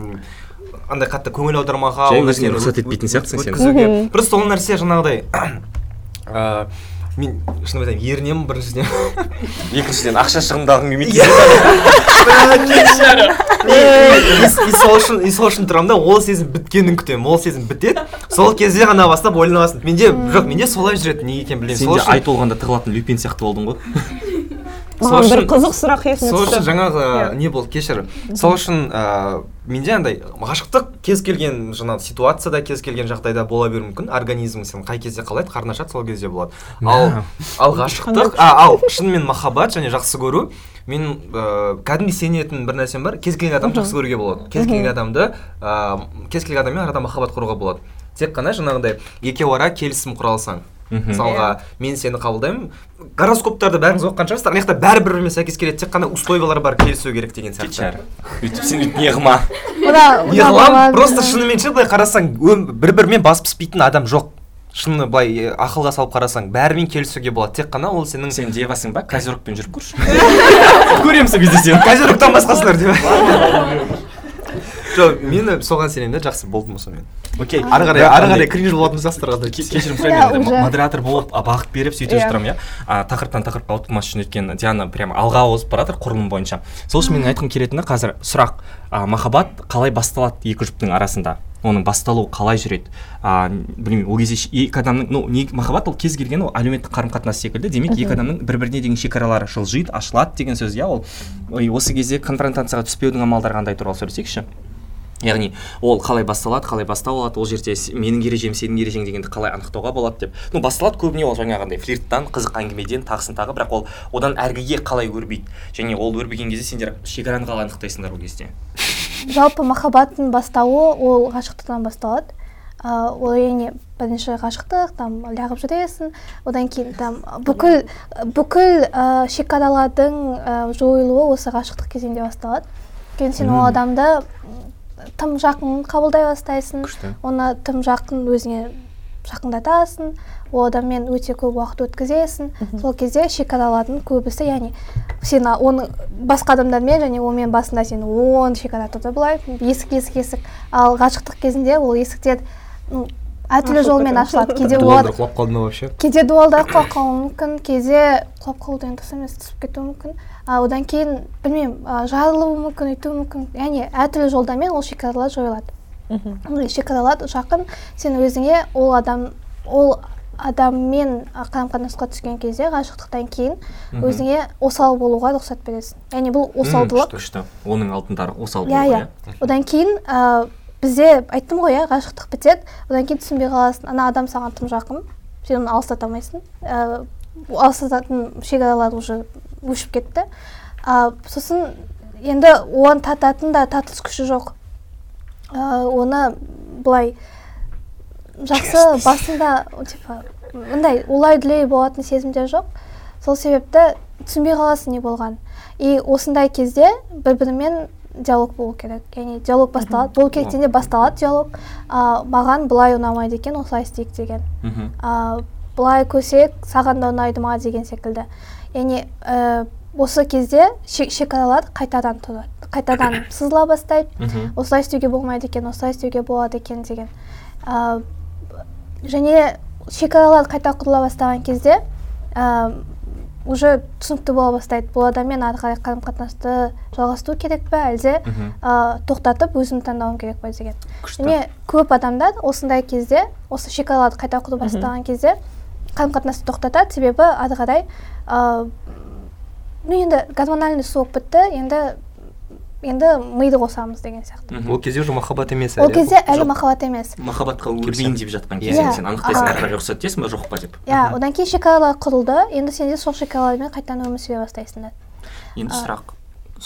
андай қатты көңіл аудармауға Жай ол өзіңе рұқсат етпейтін сияқтысың сен. өткізуге просто ол нәрсе жаңағыдай ә, мен шынымды айтайын ерінемін біріншіден. екіншіден ақша шығындағың келмейді и, и сол үшін и сол үшін тұрамын да ол сезім біткенін күтемін ол сезім бітеді. Сол кезде ғана бастап ойлана бастадым менде жоқ менде солай жүреді неге екенін білмеймін сен сол де ай толғанда тығылатын люпин сияқты болдың ғой. маған бір қызық сұрақ есіме сол үшін түсті жаңағы Иә. не болды кешір. Сол үшін ә, менде андай ғашықтық кез келген жаңағы ситуацияда кез келген жағдайда бола беруі мүмкін. Организм сен қай кезде қалайды қарны ашады сол кезде болады. Ал ал ғашықтық а, ал шынымен махаббат және жақсы көру мен ә, кәдімгідей сенетін бір нәрсем бар. Кез келген адамды жақсы көруге болады. Кез келген адамды ә, кез келген адаммен арада махаббат құруға болады. Тек қана жаңағыдай екеуі ара келісім құра алсаң Мгм. мысалға мен сені қабылдаймын. Гороскоптарды бәріңіз оқыған шығарсыздар? Ана жақта бәрі бір бірімен сәйкес келеді. Тек қана условиялар бар келісу керек деген кетші сияқты. әрі өйтіп сен өйтіп неғыма. Мына не қыламын просто шынымен ше былай қарасаң бір бірімен бас піспейтін адам жоқ. Шыны былай ақылға салып қарасаң бәрімен келісуге болады. Тек қана ол сенің сен девасың ба? Козерогпен жүріп көрші. Көремін сол кезде сені. Козерогтан басқасылар деп. Жоқ мен соған сенемін да жақсы болдым сонымен. Окей ары қарай ары қарай кринж болатын қазір кешірім Иә, сұраймын енді. модератор болып бағыт беріп сөйтіп Иә. отырамын иә. А, тақырыптан тақырыпқа ауытқымас үшін өйткені диана прямо алға озып бара жатыр құрылым бойынша. Сол үшін менің айтқым келетіні қазір сұрақ. А, махаббат қалай басталады екі жұптың арасында? Оның басталуы қалай жүреді? А, білмеймін ол кезде екі адамның ну не, махаббат ол кез келген ол әлеуметтік қарым қатынас секілді. Демек екі адамның бір біріне деген шекаралары жылжиды ашылады деген сөз иә ол. Осы кезде конфронтацияға түспеудің амалдары қандай туралы сөйлесейікші. Яғни ол қалай басталады қалай бастау алады ол жерде менің ережем сенің ережең дегенді қалай анықтауға болады деп. Ну басталады көбіне ол жаңағындай флирттан қызық әңгімеден тағысын тағы бірақ ол одан әргіге қалай өрбиді? Және ол өрбіген кезде сендер шекараны қалай анықтайсыңдар ол кезде? Жалпы махаббаттың бастауы ол ғашықтықтан басталады. Ә, ол әрине бірінші ғашықтық там лағып жүресің. Одан кейін там бүкіл бүкіл ә, шекаралардың ә, жойылуы осы ғашықтық кезеңде басталады. Кейін сен ол адамды тым жақын қабылдай бастайсың. Күшті. оны тым жақын өзіңе жақындатасың. Ол адаммен өте көп уақыт өткізесің. Сол кезде шекаралардың көбісі яғни сен оны басқа адамдармен және онымен басында сен он шекара тұрды былай есік есік есік. Ал ғашықтық кезінде ол есіктер ну, әртүрлі жолмен ашылады. Кейде ол дуалдар құлап қалды ма вообще? Кейде дуалдар құлап қалуы мүмкін кейде құлап қалу деген дұрыс емес түсіп кетуі мүмкін. Одан кейін білмеймін а, жарылуы мүмкін өйтуі мүмкін яғни әртүрлі жолдармен ол шекаралар жойылады. Андай шекаралар жақын сен өзіңе ол адам ол адаммен қарым қатынасқа түскен кезде ғашықтықтан кейін өзіңе осал болуға рұқсат бересің. Яғни бұл осалдылық. күшті оның алтындары осал иә болу иә. одан кейін ә, бізде айттым ғой иә ғашықтық бітеді. Одан кейін түсінбей қаласың ана адам саған тым жақын сен оны алыстата алмайсың ә, алыстататын шекаралар уже өшіп кетті. А, сосын енді оны тататын да татыс күші жоқ. Ә, оны былай жақсы басында типа мындай олай дүлей болатын сезімдер жоқ. Сол себепті түсінбей қаласың не болған и осындай кезде бір бірімен диалог болу керек. Яғни диалог басталады. Болу керек дегенде басталады диалог. А, маған былай ұнамайды екен осылай істейік деген. Мхм а, былай көрсек саған да ұнайды ма деген секілді. Яғни ә, осы кезде ше- шекаралар қайтадан тұрады қайтадан сызыла бастайды. Осылай істеуге болмайды екен осылай істеуге болады екен деген. Ә, және шекаралар қайта құрыла бастаған кезде ә, уже түсінікті бола бастайды. Бұл адаммен ары қарай қарым қатынасты жалғастыру керек пе әлде ә, тоқтатып өзім таңдауым керек па деген. Күшті. Және көп адамдар осындай кезде осы шекараларды қайта құру бастаған кезде қарым қатынасты тоқтатады себебі ары қарай ә, ну енді гормональный суық бітті енді енді миды қосамыз деген сияқты. Ол кезде уже махаббат емес ол кезде әлі махаббат емес. Махаббатқа өрбейін деп жатқан Иә. кезде сен. Анықтайсың ары қарай рұқсат етесің ба жоқ па деп? Иә одан кейін шекаралар құрылды. Енді сен де сол шекаралармен қайтадан өмір сүре бастайсыңдар. Енді сұрақ.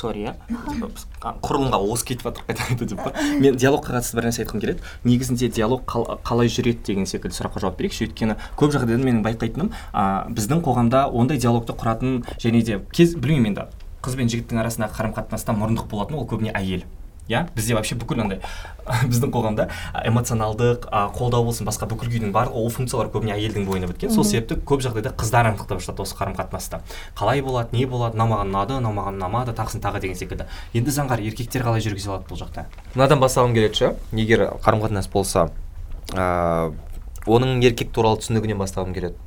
Иә Типа біз а, құрылымға осы кетіп жатыр қайта қайта деп па. Мен диалогқа қатысты бір нәрсе айтқым келеді. Негізінде диалог қал- қалай жүреді деген секілді сұраққа жауап берейікші. Өйткені көп жағдайда менің байқайтыным а, біздің қоғамда ондай диалогты құратын және де кез білмеймін енді қыз бен жігіттің арасындағы қарым қатынаста мұрындық болатын ол көбіне әйел. Иә? Бізде вообще бүкіл андай біздің қоғамда эмоционалдық қолдау болсын басқа бүкіл күйдің барлық ол функциялар көбіне әйелдің бойына біткен. Сол себепті көп жағдайда қыздар анықтап жатады осы қарым қатынаста қалай болады не болады мынау маған ұнады мынау маған ұнамады тағысын тағы деген секілді. Енді заңғар еркектер қалай жүргізе алады бұл жақта? Мынадан бастағым келеді ше. Егер қарым қатынас болса ыыы оның еркек туралы түсінігінен бастағым келеді.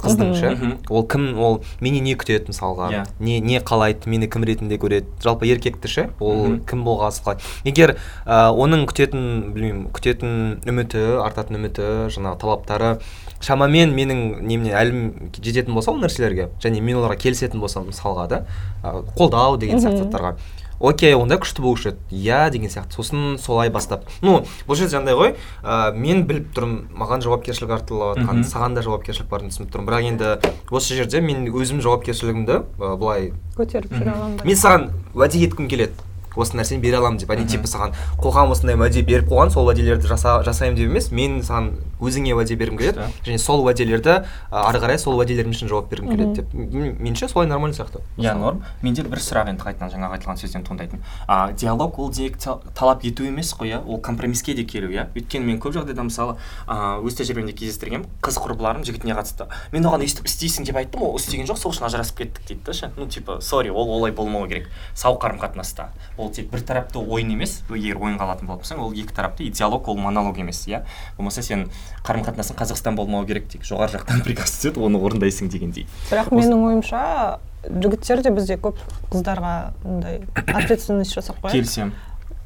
Қыздың ше? Мхм. ол кім ол менен не күтеді мысалға? Иә. не не қалайды мені кім ретінде көреді? Жалпы еркекті ше? Ол кім болғасы қалайды егер ә, оның күтетін білмеймін күтетін үміті артатын үміті жаңағы талаптары шамамен менің немне әлім жететін болса ол нәрселерге және мен оларға келісетін болсам мысалға да ә, қолдау деген сияқты заттарға. Окей онда күшті болушы еді иә деген сияқты. Сосын солай бастап. Ну бұл жерде жаңағыдай ғой ә, мен біліп тұрмын маған жауапкершілік артылып жатқан Мхм. саған да жауапкершілік барын түсініп тұрмын. Бірақ енді осы жерде мен өзім жауапкершілігімді ә, былай көтеріп жүре аламын мен саған уәде еткім келеді. Осы нәрсені бере аламын деп они типа саған қоғам осындай уәде беріп қойған сол уәделерді жаса, жасаймын деп емес мен саған өзіңе уәде бергім келеді. Және сол уәделерді ары қарай сол уәделерім үшін жауап бергім келеді деп. Меніңше солай нормально сияқты. Иә норм. Менде бір сұрақ енді қайтадан жаңағы айтылған сөзден туындайтын. А диалог ол тек та- талап ету емес қой иә? Ол компромиске де келу иә? Өйткені мен көп жағдайда мысалы а, өз тәжірибемде кездестіргенмін. Қыз құрбыларым жігітіне қатысты. Мен оған өйстіп істейсің деп айттым ол істеген жоқ сол үшін ажырасып кеттік дейді да ше. Ну типа сори ол олай болмауы керек. Сау қарым қатынаста ол тек бір тарапты ойын емес. егер ойынға алатын болсаң ол екі тарапты и диалог ол монолог емес иә. Болмаса сен қарым қатынасың қазақстан болмауы керек тек жоғары жақтан приказ түседі оны орындайсың дегендей. Бірақ менің ойымша жігіттер де бізде көп қыздарға мындай ответственность жасап қояды. Келісемін.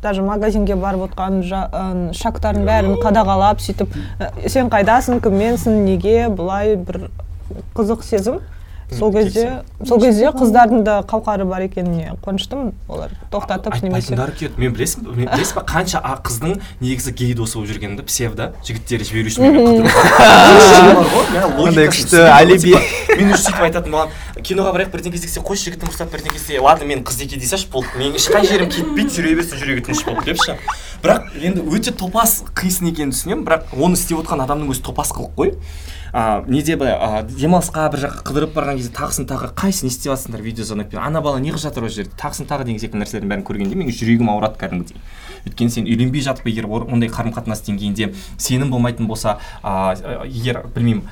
Даже магазинге барып отқан шагтардың бәрін қадағалап сөйтіп «Ә, сен қайдасың кімменсің неге былай бір қызық сезім сол кезде сол кезде қыздардың да қауқары бар екеніне қуаныштымын. Олар тоқтатып немесе айтпайтындары келеді мен білесің мен білесіз ба қанша а қыздың негізі гей досы болып жүргенімді псевдо. Жігіттер жіберу үшін мен Қандай күшті алиби. мен уже сөйтіп айтатын маған киноға барайық бірдеңе іздесек қойшы жігітім рұқсат бірдеңе істе ладно мен қыз еке дей салшы болды. Менің ешқай жерім кетпейді жүре берсін жүрегі тыныш болып депші. Бірақ енді өте топас қисын екенін түсінемін. Бірақ оны істеп отқан адамның өзі топас қылық қой. А, неде былай а, демалысқа бір жаққа қыдырып барған кезде тағысын тағы қайсысын не істеп жатсыңдар видеозвонокпен ана бала не қылып жатыр осы жерде? Тағысын тағы деген секілді нәрселердің бәрін көргенде менің жүрегім ауырады кәдімгідей. Өйткені сен үйленбей жатып егер ондай қарым қатынас деңгейінде сенім болмайтын болса а, егер білмеймін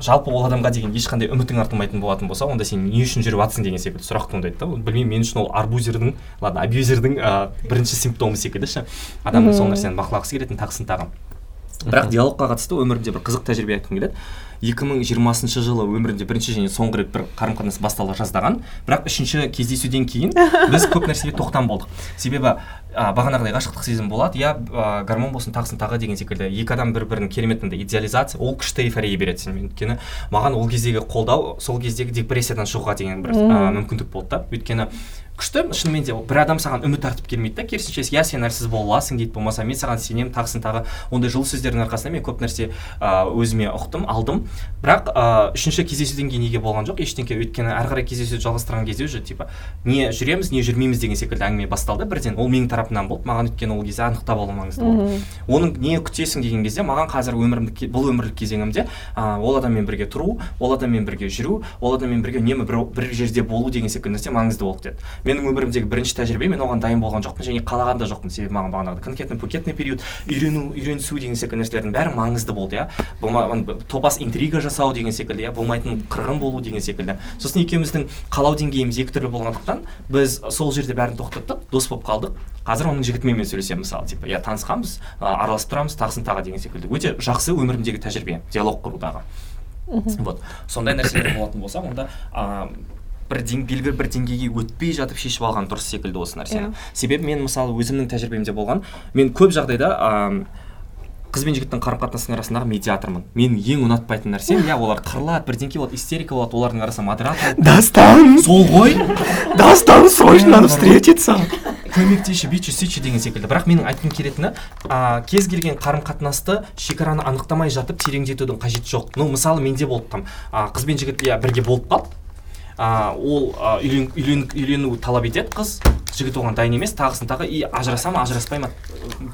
жалпы ол адамға деген ешқандай үмітің артылмайтын болатын болса онда сен не үшін жүріп жатсың деген секілді сұрақ туындайды да. Білмеймін мен үшін ол арбузердің ладно абьюзердің ә, бірінші симптомы секілді ше. Адамның сол нәрсені бақылағысы келетін тағысын тағы бірақ диалогқа қатысты өмірімде бір қызық тәжірибе айтқым келеді. 2020 жылы өмірімде бірінші және соңғы рет бір қарым қатынас бастала жаздаған. бірақ үшінші кездесуден кейін біз көп нәрсеге тоқтам болдық. Себебі ә, бағанағыдай ғашықтық сезім болады. Иә гормон болсын тағысын тағы деген секілді. Екі адам бір бірін керемет мындай идеализация ол күшті эйфория береді сенімен өйткені маған ол кездегі қолдау сол кездегі депрессиядан шығуға деген бір ә, мүмкіндік болды да. Өйткені күшті. Шынымен де бір адам саған үміт артып келмейді да керісінше. Иә сен әлсіз бола аласың дейді болмаса мен саған сенемін тағысын тағы ондай жылы сөздердің арқасында мен көп нәрсе өзіме ұқтым алдым. Бірақ ә, үшінші кездесуден кейін неге болған жоқ? Ештеңке. Өйткені әрі қарай кездесуді жалғастырған кезде уже типа не жүреміз не жүрмейміз деген секілді әңгіме басталды бірден. Ол менің тарапымнан болды. Маған өйткені ол кезде анықтап алу маңызды болды. Оның не күтесің деген кезде маған қазір өмірімді ке- бұл өмірлік кезеңімде ә, ол адаммен бірге тұру ол адаммен бірге жүру ол адаммен бірге үнемі бір, бір жерде болу деген секілді нәрсе маңызды болды деді. Менің өмірімдегі бірінші тәжірибе мен оған дайын болған жоқпын және қалаған да жоқпын себебі маған бағанағы конкретный букетный период үйрену үйренісу деген секілді нәрселердің бәрі маңызды болды иә. Топас интрига жасау деген секілді иә. Болмайтын қырғын болу деген секілді. Сосын екеуміздің қалау деңгейіміз екі түрлі болғандықтан біз сол жерде бәрін тоқтаттық дос болып қалдық. Қазір оның жігітімен мен сөйлесемін мысалы типа иә танысқанбыз араласып тұрамыз тағысын тағы деген секілді. Өте жақсы өмірімдегі тәжірибе диалог құрудағы. Вот. Сондай нәрселер болатын болса онда бір дең, белгілі бір деңгейге өтпей жатып шешіп алған дұрыс секілді осы нәрсені. Себебі мен мысалы өзімнің тәжірибемде болған мен көп жағдайда ам, қыз бен жігіттің қарым қатынасының арасындағы медиатормын. Менің ең ұнатпайтын нәрсем иә олар қырылады бірдеңке болады истерика болады олардың арасында модератор Достан! сол ғой. Достан, срочно надо встретиться! көмектесші бүйтші сөйтші деген секілді. Бірақ менің айтқым келетіні а, кез келген қарым қатынасты шекараны анықтамай жатып тереңдетудің қажеті жоқ. Ну мысалы менде болды там а, қыз бен жігіт иә бірге болып қалды ол үйлену талап етеді қыз. Жігіт оған дайын емес тағысын тағы и ажыраса ма ажыраспай ма?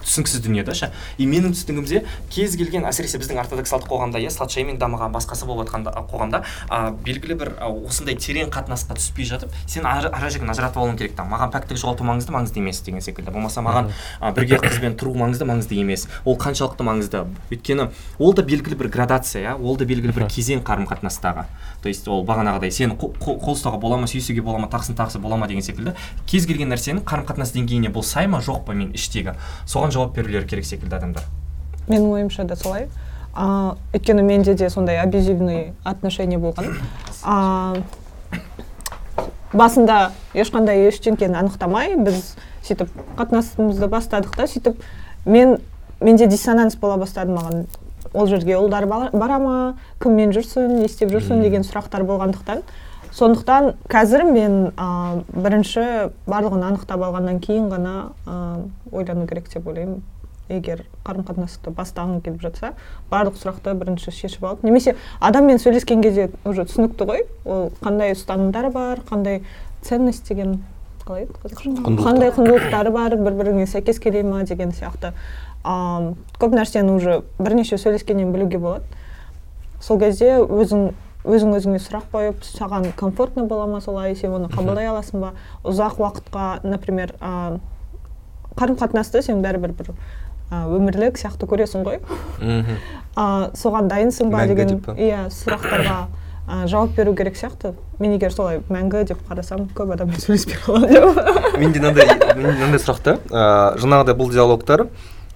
Түсініксіз дүние да ше. И менің түсінігімде кез келген әсіресе біздің ортодоксалдық қоғамда иә сладшейминг дамыған басқасы болып жатқан қоғамда а, белгілі бір а, осындай терең қатынасқа түспей жатып сен ара жігін ажыратып алуың керек там. Маған пәктік жоғалту маңызды маңызды емес деген секілді. Болмаса маған а, бірге қызбен тұру маңызды маңызды емес. Ол қаншалықты маңызды. Өйткені ол да белгілі бір градация иә. Ол да белгілі бір кезең қарым қатынастағы то есть ол бағанағыдай сені қол ұстауға бола ма сүйісуге бола ма тағысын тағысы бола ма деген секілді. Кез келген нәрсенің қарым қатынас деңгейіне бұл сай ма жоқ па мен іштегі? Соған жауап берулері керек секілді адамдар. Менің ойымша да солай. А, өйткені менде де сондай абьюзивный отношение болған. А, басында ешқандай ештеңкені анықтамай біз сөйтіп қатынасымызды бастадық та. Сөйтіп мен менде диссонанс бола бастады маған. Ол жерге ұлдар бара ма кіммен жүрсің не істеп жүрсің деген сұрақтар болғандықтан. Сондықтан қазір мен а, бірінші барлығын анықтап алғаннан кейін ғана а, ойлану керек деп ойлаймын. Егер қарым қатынасты бастағың келіп жатса барлық сұрақты бірінші шешіп алып немесе адаммен сөйлескен кезде уже түсінікті ғой. Ол қандай ұстанымдары бар қандай ценность деген қалай еді қазақша қандай құндылықтары бар бір біріңе сәйкес келе ма деген сияқты. А, көп нәрсені уже бірнеше сөйлескеннен білуге болады. Сол кезде өзің өзің өзіңе сұрақ қойып саған комфортно бола ма солай сен оны қабылдай аласың ба? Ұзақ уақытқа например а, қарым қатынасты сен бәрібір бір өмірлік сияқты көресің ғой. А, соған дайынсың ба деген иә сұрақтарға а, жауап беру керек сияқты. Мен егер солай мәңгі деп қарасам көп адаммен сөйлеспей қаламын деп. Менде мынандай мынандай сұрақ та ыыы жаңағыдай бұл диалогтар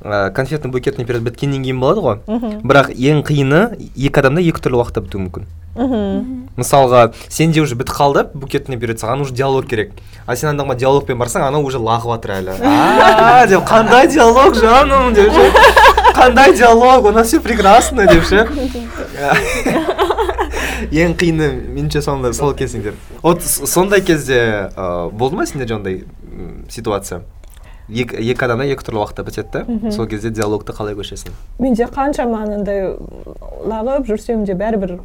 ыыы конфетный букетный период біткеннен кейін болады ғой. Бірақ ең қиыны екі адамда екі түрлі уақытта бітуі мүмкін. Мысалға сенде уже бітіп қалды букетный период саған уже диалог керек. А сен ана жаққа диалогпен барсаң анау уже лағып жатыр әлі. А деп қандай диалог жаным? деп ше. Қандай диалог у нас все прекрасно деп ше. Ең қиыны меніңше сондай сол кезеңдер вот сондай кезде ыыы болды ма сендерде ондай ситуация? Екі адамда екі түрлі уақытта бітеді да. Сол кезде диалогты қалай көшесің? Менде қаншама анандай лағып жүрсем де бәрібір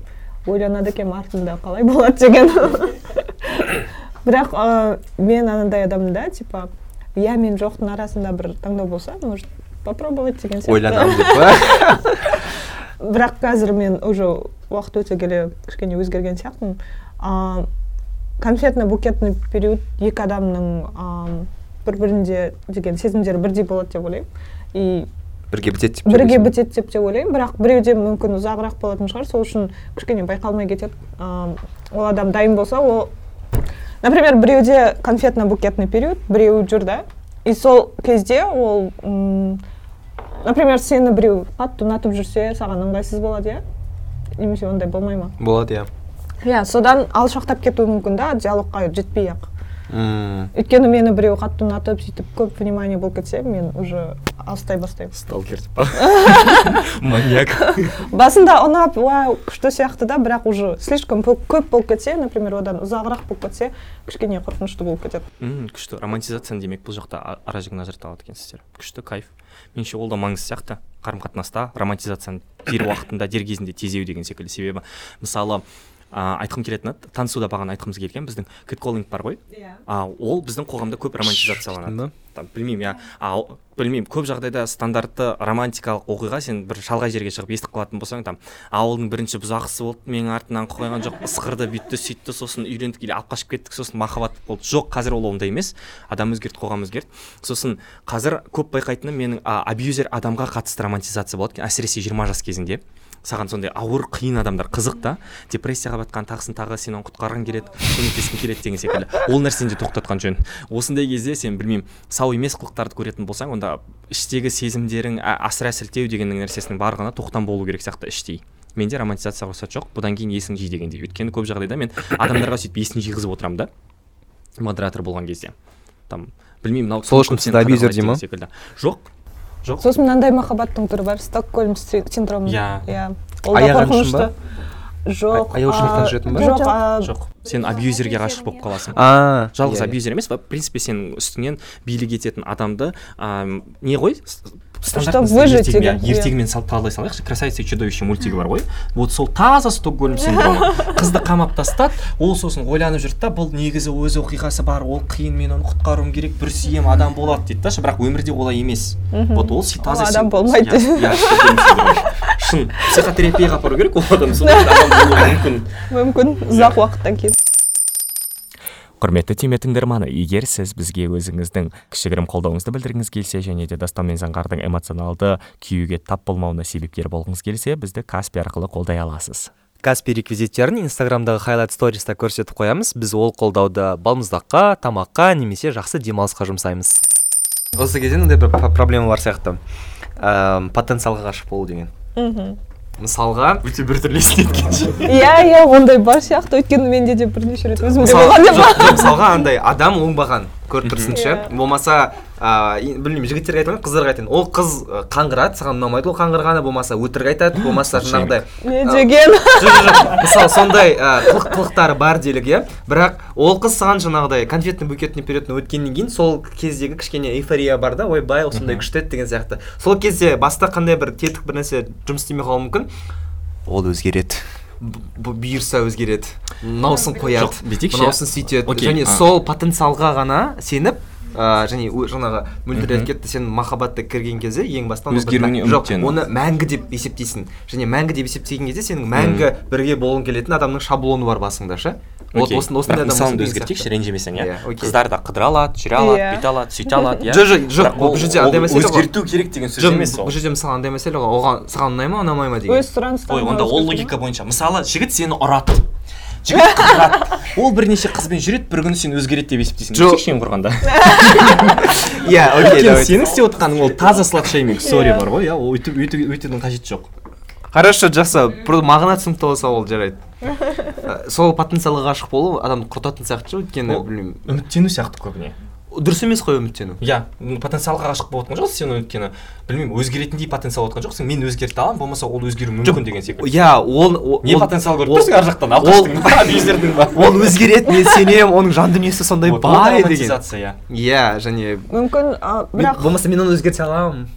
ойланады екенмін артында қалай болады деген. Бірақ ә, мен анандай адаммын да типа иә мен жоқтың арасында бір таңдау болса может попробовать деген сияқты. Ойланамын деп па? Бірақ қазір мен уже уақыт өте келе кішкене өзгерген сияқтымын. А, конфетно букетный период екі адамның бір бірінде деген сезімдері бірдей болады деп ойлаймын. И бірге бітеді деп бірге бітеді деп те ойлаймын. Бірақ біреуде мүмкін ұзағырақ болатын шығар. Сол үшін кішкене байқалмай кетеді. Ол адам дайын болса ол например біреуде конфетно букетный период біреуі жүр да. И сол кезде ол м, например сені біреу қатты ұнатып жүрсе саған ыңғайсыз болады иә? Немесе ондай болмай ма? Болады иә. Иә. Содан алшақтап кетуі мүмкін да диалогқа жетпей ақ. Өйткені мені біреу қатты ұнатып сөйтіп көп внимание болып кетсе мен уже алыстай бастаймын. Сталкер маньяк. Басында ұнап уау күшті сияқты да бірақ уже слишком көп болып кетсе например одан ұзағырақ болып кетсе кішкене қорқынышты болып кетеді. Мм күшті. Романтизацияны демек бұл жақта ара жігін ажырата алады екенсіздер күшті кайф. Меніңше ол да маңызды сияқты. Қарым қатынаста романтизацияны дер уақытында дер кезінде тезеу деген секілді себебі. Мысалы а, айтқым келетіні танысуда бағана айтқымыз келген. Біздің кэтколлинг бар ғой. А, ол біздің қоғамда көп романтизацияланады. Там білмеймін иә. Білмеймін көп жағдайда стандартты романтикалық оқиға сен бір шалғай жерге шығып естіп қалатын болсаң там ауылдың бірінші бұзақысы болды менің артымнан қойған жоқ ысқырды бүйтті сөйтті сосын үйлендік или алып қашып кеттік сосын махаббат болды. Жоқ қазір ол ондай емес. Адам өзгерді қоғам өзгерді. Сосын қазір көп байқайтыным менің а, абьюзер адамға қатысты романтизация болады әсіресе жиырма жас кезіңде саған сондай ауыр қиын адамдар қызық та. Депрессияға батқан тағысын тағы сен оны құтқарғың келеді көмектескің келеді деген секілді. Ол нәрсені де тоқтатқан жөн. Осындай кезде сен білмеймін сау емес қылықтарды көретін болсаң онда іштегі сезімдерің асыра сілтеу деген нәрсесінің барлығына тоқтам болу керек сияқты іштей. Менде романтизацияға рұқсат жоқ бұдан кейін есің жи дегендей. Өйткені көп жағдайда мен адамдарға сөйтіп есін жиғызып отырамын да. Модератор болған кезде. Там білмеймін мынау Сол үшін сізді абьюзер дей ма? секілді. Жоқ жоқ. Сосын мынандай махаббаттың түрі бар стокгольм си- синдромы. Иә. иә. Ол да қорқынышты. жоқ А- аяушылықтан жүретін ба? жоқ жоқ сен абьюзерге ғашық болып қаласың. А жалғыз иә, абьюзер емес в принципе сенің үстіңнен билік ететін адамды а, не ғой? Чтобы выжить ертегімен- иә. ертегімен сал- талдай салайықшы красавица и чудовище мультигі бар ғой вот сол таза стокгольм синдромы. Қызды қамап тастады ол сосын ойланып жүрді да бұл негізі өз оқиғасы бар. Ол қиын мен оны құтқаруым керек бір сүйем адам болады дейді да шы, бірақ өмірде олай емес. Вот ол таза адам болмайды. шын психотерапияға апару керек ол адам сондай бір адам болуы мүмкін. Мүмкін. Ұзақ уақыттан кейін. Құрметті түйме тыңдарманы егер сіз бізге өзіңіздің кішігірім қолдауыңызды білдіргіңіз келсе және де дастан мен заңғардың эмоционалды күйюге тап болмауына себепкер болғыңыз келсе бізді каспи арқылы қолдай аласыз. Каспи реквизиттерін инстаграмдағы хайлайт сториста көрсетіп қоямыз. Біз ол қолдауды балмұздаққа тамаққа немесе жақсы демалысқа жұмсаймыз. Осы кезде мынандай бір проблема бар сияқты. Эм, потенциалға ғашық болу деген. Мхм. Мысалға өте біртүрлі естіледі иә иә ондай бар сияқты. Өйткені менде де бірнеше рет өзімде болған деп мысалға андай адам оңбаған көріп тұрсың ше болмаса а, и- білмеймін жігіттерге айтамын қыздарға айтамын ол қыз қаңғырады саған ұнамайды ол қаңғырғаны болмаса өтірік айтады болмаса жаңағыдай не деген? мысалы сондай қылық қылықтары бар делік иә. Бірақ ол қыз саған жаңағыдай конфетный букетный периодын өткеннен кейін сол кездегі кішкене эйфория бар да ойбай осындай күшті еді деген сияқты. Сол кезде баста қандай бір тетік бір нәрсе жұмыс істемей қалуы мүмкін? Ол өзгереді. Бұйырса өзгереді. Мынаусын қояды мынаусын сөйтеді. Және сол потенциалға ғана сеніп ә, және жаңағы мөлдір айтып кетті сен махаббатқа кірген кезде ең баста оны бір Өзгеруіне жоқ оны мәңгі деп есептейсің. Және мәңгі деп есептеген кезде сенің мәңгі бірге болғың келетін адамның шаблоны бар басыңда ше? Вот осындай адам мысалымды деген өзгертейікші ренжімесең иә? Иә, қыздар да қыдыра алады жүре алады Иә. бүйте алады сөйте алады иә? жоқ жоқ жоқ бұл жерде андай мәселе ғой өзгерту керек деген сөз емес ол. бұл жерде мысалы андай мәселе ғой. Оған саған ұнай ма ұнамай ма деген өз сұраныстарын ой онда ол логика бойынша. Мысалы жігіт сені ұрады. Жігіт қыдырады ол бірнеше қызбен жүреді бір күні сен өзгереді деп есептейсің. Жоқ. сексен құрғанда иә окей өйткені давай. сенің істеп отқаның ол таза сладшейминг сори бар ғой иә ол өйтіп өйтудің қажеті жоқ. Хорошо жақсы. Просто мағына түсінікті болса ол жарайды. Ә, сол потенциалға ғашық болу адамды құртатын сияқты ше өйткені білмеймін. үміттену сияқты көбіне. Дұрыс емес қой үміттену. Иә потенциалға ғашық болып отқан жоқсың сен өйткені. Білмеймін өзгеретіндей потенциал отқан жоқсың мен өзгерте аламын болмаса ол өзгеруі мүмкін деген секілді. иә ол не потенциал көріп тұрсың ар жақтан ол- алқаштың ба абьюзердің ба ол өзгереді мен сенемін оның жан дүниесі сондай бай деген. иә. Иә және мүмкін бірақ болмаса мен оны өзгерте аламын.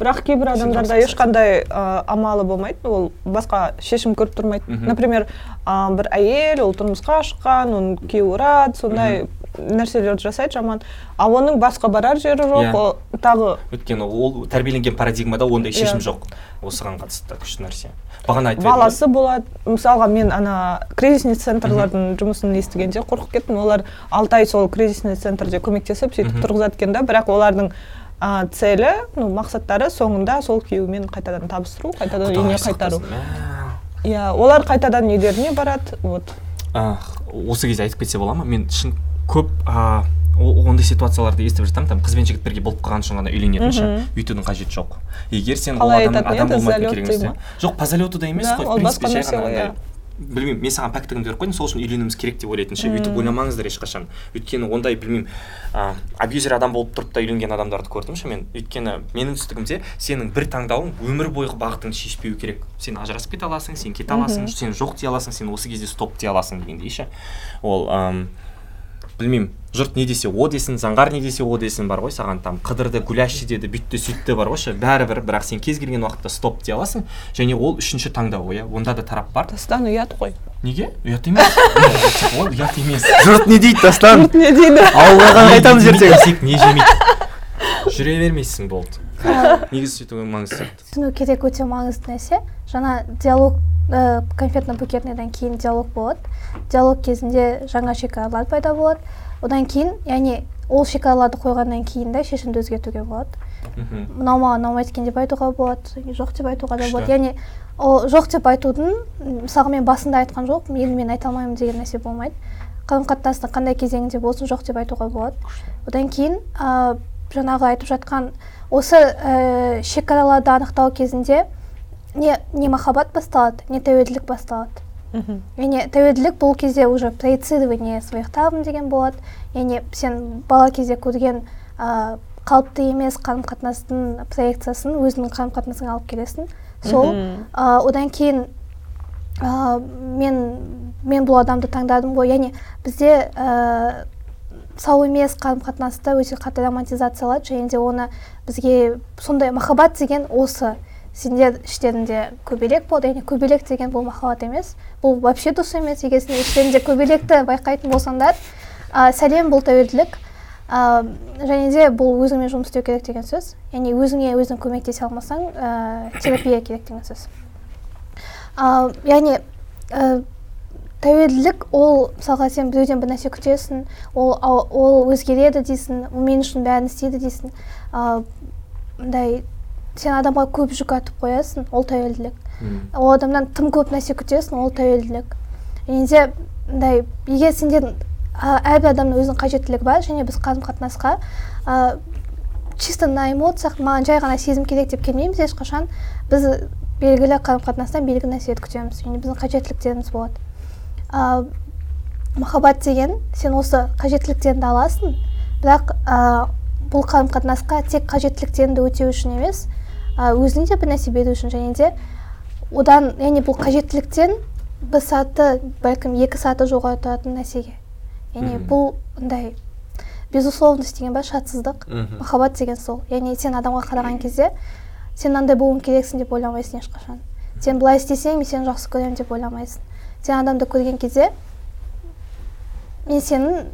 Бірақ кейбір адамдарда ешқандай ә, амалы болмайды. Ол басқа шешім көріп тұрмайды. Например ә, бір әйел ол тұрмысқа шыққан оның күйеуі ұрады сондай нәрселерді жасайды жаман. А оның басқа барар жері жоқ Иә. ол тағы өйткені ол тәрбиеленген парадигмада ондай шешім Иә. жоқ. Осыған қатысты күшті нәрсе. Бағана айтып баласы болады. Мысалға мен ана кризисный центрлардың жұмысын естігенде қорқып кеттім. Олар алты ай сол кризисный центрде көмектесіп сөйтіп тұрғызады екен да. Бірақ олардың а, целі ну мақсаттары соңында сол күйеуімен қайтадан табыстыру қайтадан үйіне қайтару. Мә. иә олар қайтадан үйлеріне барады вот осы кезде айтып кетсе бола ма мен шын көп а, ондай ситуацияларды естіп жатамын там қыз бен жігіт бірге болып қалған соң ғана үйленетін ше өйтудің қажеті жоқ егер сен ол адам еді? болмайтын ма? жоқ по залету да емес қой в принципе жай ғана. Білмеймін мен саған пәктігімді беріп қойдым сол үшін үйленуіміз керек деп ойлайтын ше өйтіп ойламаңыздар ешқашан. Өйткені ондай білмеймін ә, абьюзер адам болып тұрып та үйленген адамдарды көрдім ше мен. Өйткені менің түсінігімде сенің бір таңдауың өмір бойғы бағытыңды шешпеу керек. Сен ажырасып кете аласың сен кете аласың сен жоқ дей аласың сен осы кезде стоп дей аласың дегендей ше. Ол білмеймін. Жұрт не десе о десін заңғар не десе о десін бар ғой саған там. Қыдырды гулящий деді бүйтті сөйтті бар ғой ше. Бәрібір бірақ сен кез келген уақытта стоп дей аласың. Және ол үшінші таңдау иә. Онда да тарап бар. Дастан ұят қой. Неге? Ұят емес. Ол ұят емес. Жұрт не дейді дастан? Не дейді. Аллаға айтамыз ертең. не жемейді. Жүре бермейсің болды. Негізі сөйту маңызды сияқты? Түсіну керек өте маңызды нәрсе. Жаңа диалог ә, конфетно букетныйдан кейін диалог болады. Диалог кезінде жаңа шекаралар пайда болады. Одан кейін яғни ол шекараларды қойғаннан кейін де шешімді өзгертуге болады. Мхм. Мынау маған ұнамайды екен деп айтуға болады жоқ деп айтуға да болады. Яғни ол жоқ деп айтудың м, мысалға мен басында айтқан жоқпын енді мен айта алмаймын деген нәрсе болмайды. Қарым қатынастың қандай кезеңінде болсын жоқ деп айтуға болады. Одан кейін ә, жаңағы айтып жатқан осы ә, шекараларды анықтау кезінде не не махаббат басталады не тәуелділік басталады. Яғни тәуелділік бұл кезде уже проецирование своих травм деген болады. Яғни сен бала кезде көрген ә, қалыпты емес қарым қатынастың проекциясын өзіңнің қарым қатынасыңа алып келесің. Сол ә, одан кейін ә, мен мен бұл адамды таңдадым ғой. Яғни бізде ә, сау емес қарым қатынасты өте қатты романтизациялады. Және де оны бізге сондай махаббат деген осы сендер іштерінде көбелек болды. Яғни көбелек деген бұл махаббат емес. Бұл вообще дұрыс емес. Егер сендер іштерінде көбелекті байқайтын болсаңдар ә, сәлем бұл тәуелділік. Ә, және де бұл өзіңмен жұмыс істеу керек деген сөз. Яғни өзіңе өзің көмектесе алмасаң ә, терапия керек деген сөз. Ә, яғни тәуелділік ол мысалға сен біреуден бір нәрсе күтесің ол ол өзгереді дейсің ол мен үшін бәрін істейді дейсің. Мындай сен адамға көп жүк артып қоясың ол тәуелділік. Ол адамнан тым көп нәрсе күтесің ол тәуелділік. Және де мындай егер сендер ә, әрбір адамның өзінің қажеттілігі бар және біз қарым қатынасқа ә, чисто на эмоциях маған жай ғана сезім керек деп келмейміз ешқашан біз белгілі қарым қатынастан белгілі нәрселерді күтеміз. Және біздің қажеттіліктеріміз болады. Ә, махаббат деген сен осы қажеттіліктеріңді аласың. Бірақ ә, бұл қарым қатынасқа тек қажеттіліктеріңді өтеу үшін емес ә, өзіңе де бір нәрсе беру үшін. Және де одан яғни бұл қажеттіліктен бір саты бәлкім екі саты жоғары тұратын нәрсеге. Яғни бұл мындай безусловность деген бар шартсыздық Мгм. махаббат деген сол. Яғни сен адамға қараған кезде сен мынандай болуың керексің деп ойламайсың ешқашан. Сен былай істесең мен сені жақсы көремін деп ойламайсың. Сен адамды көрген кезде мен сенің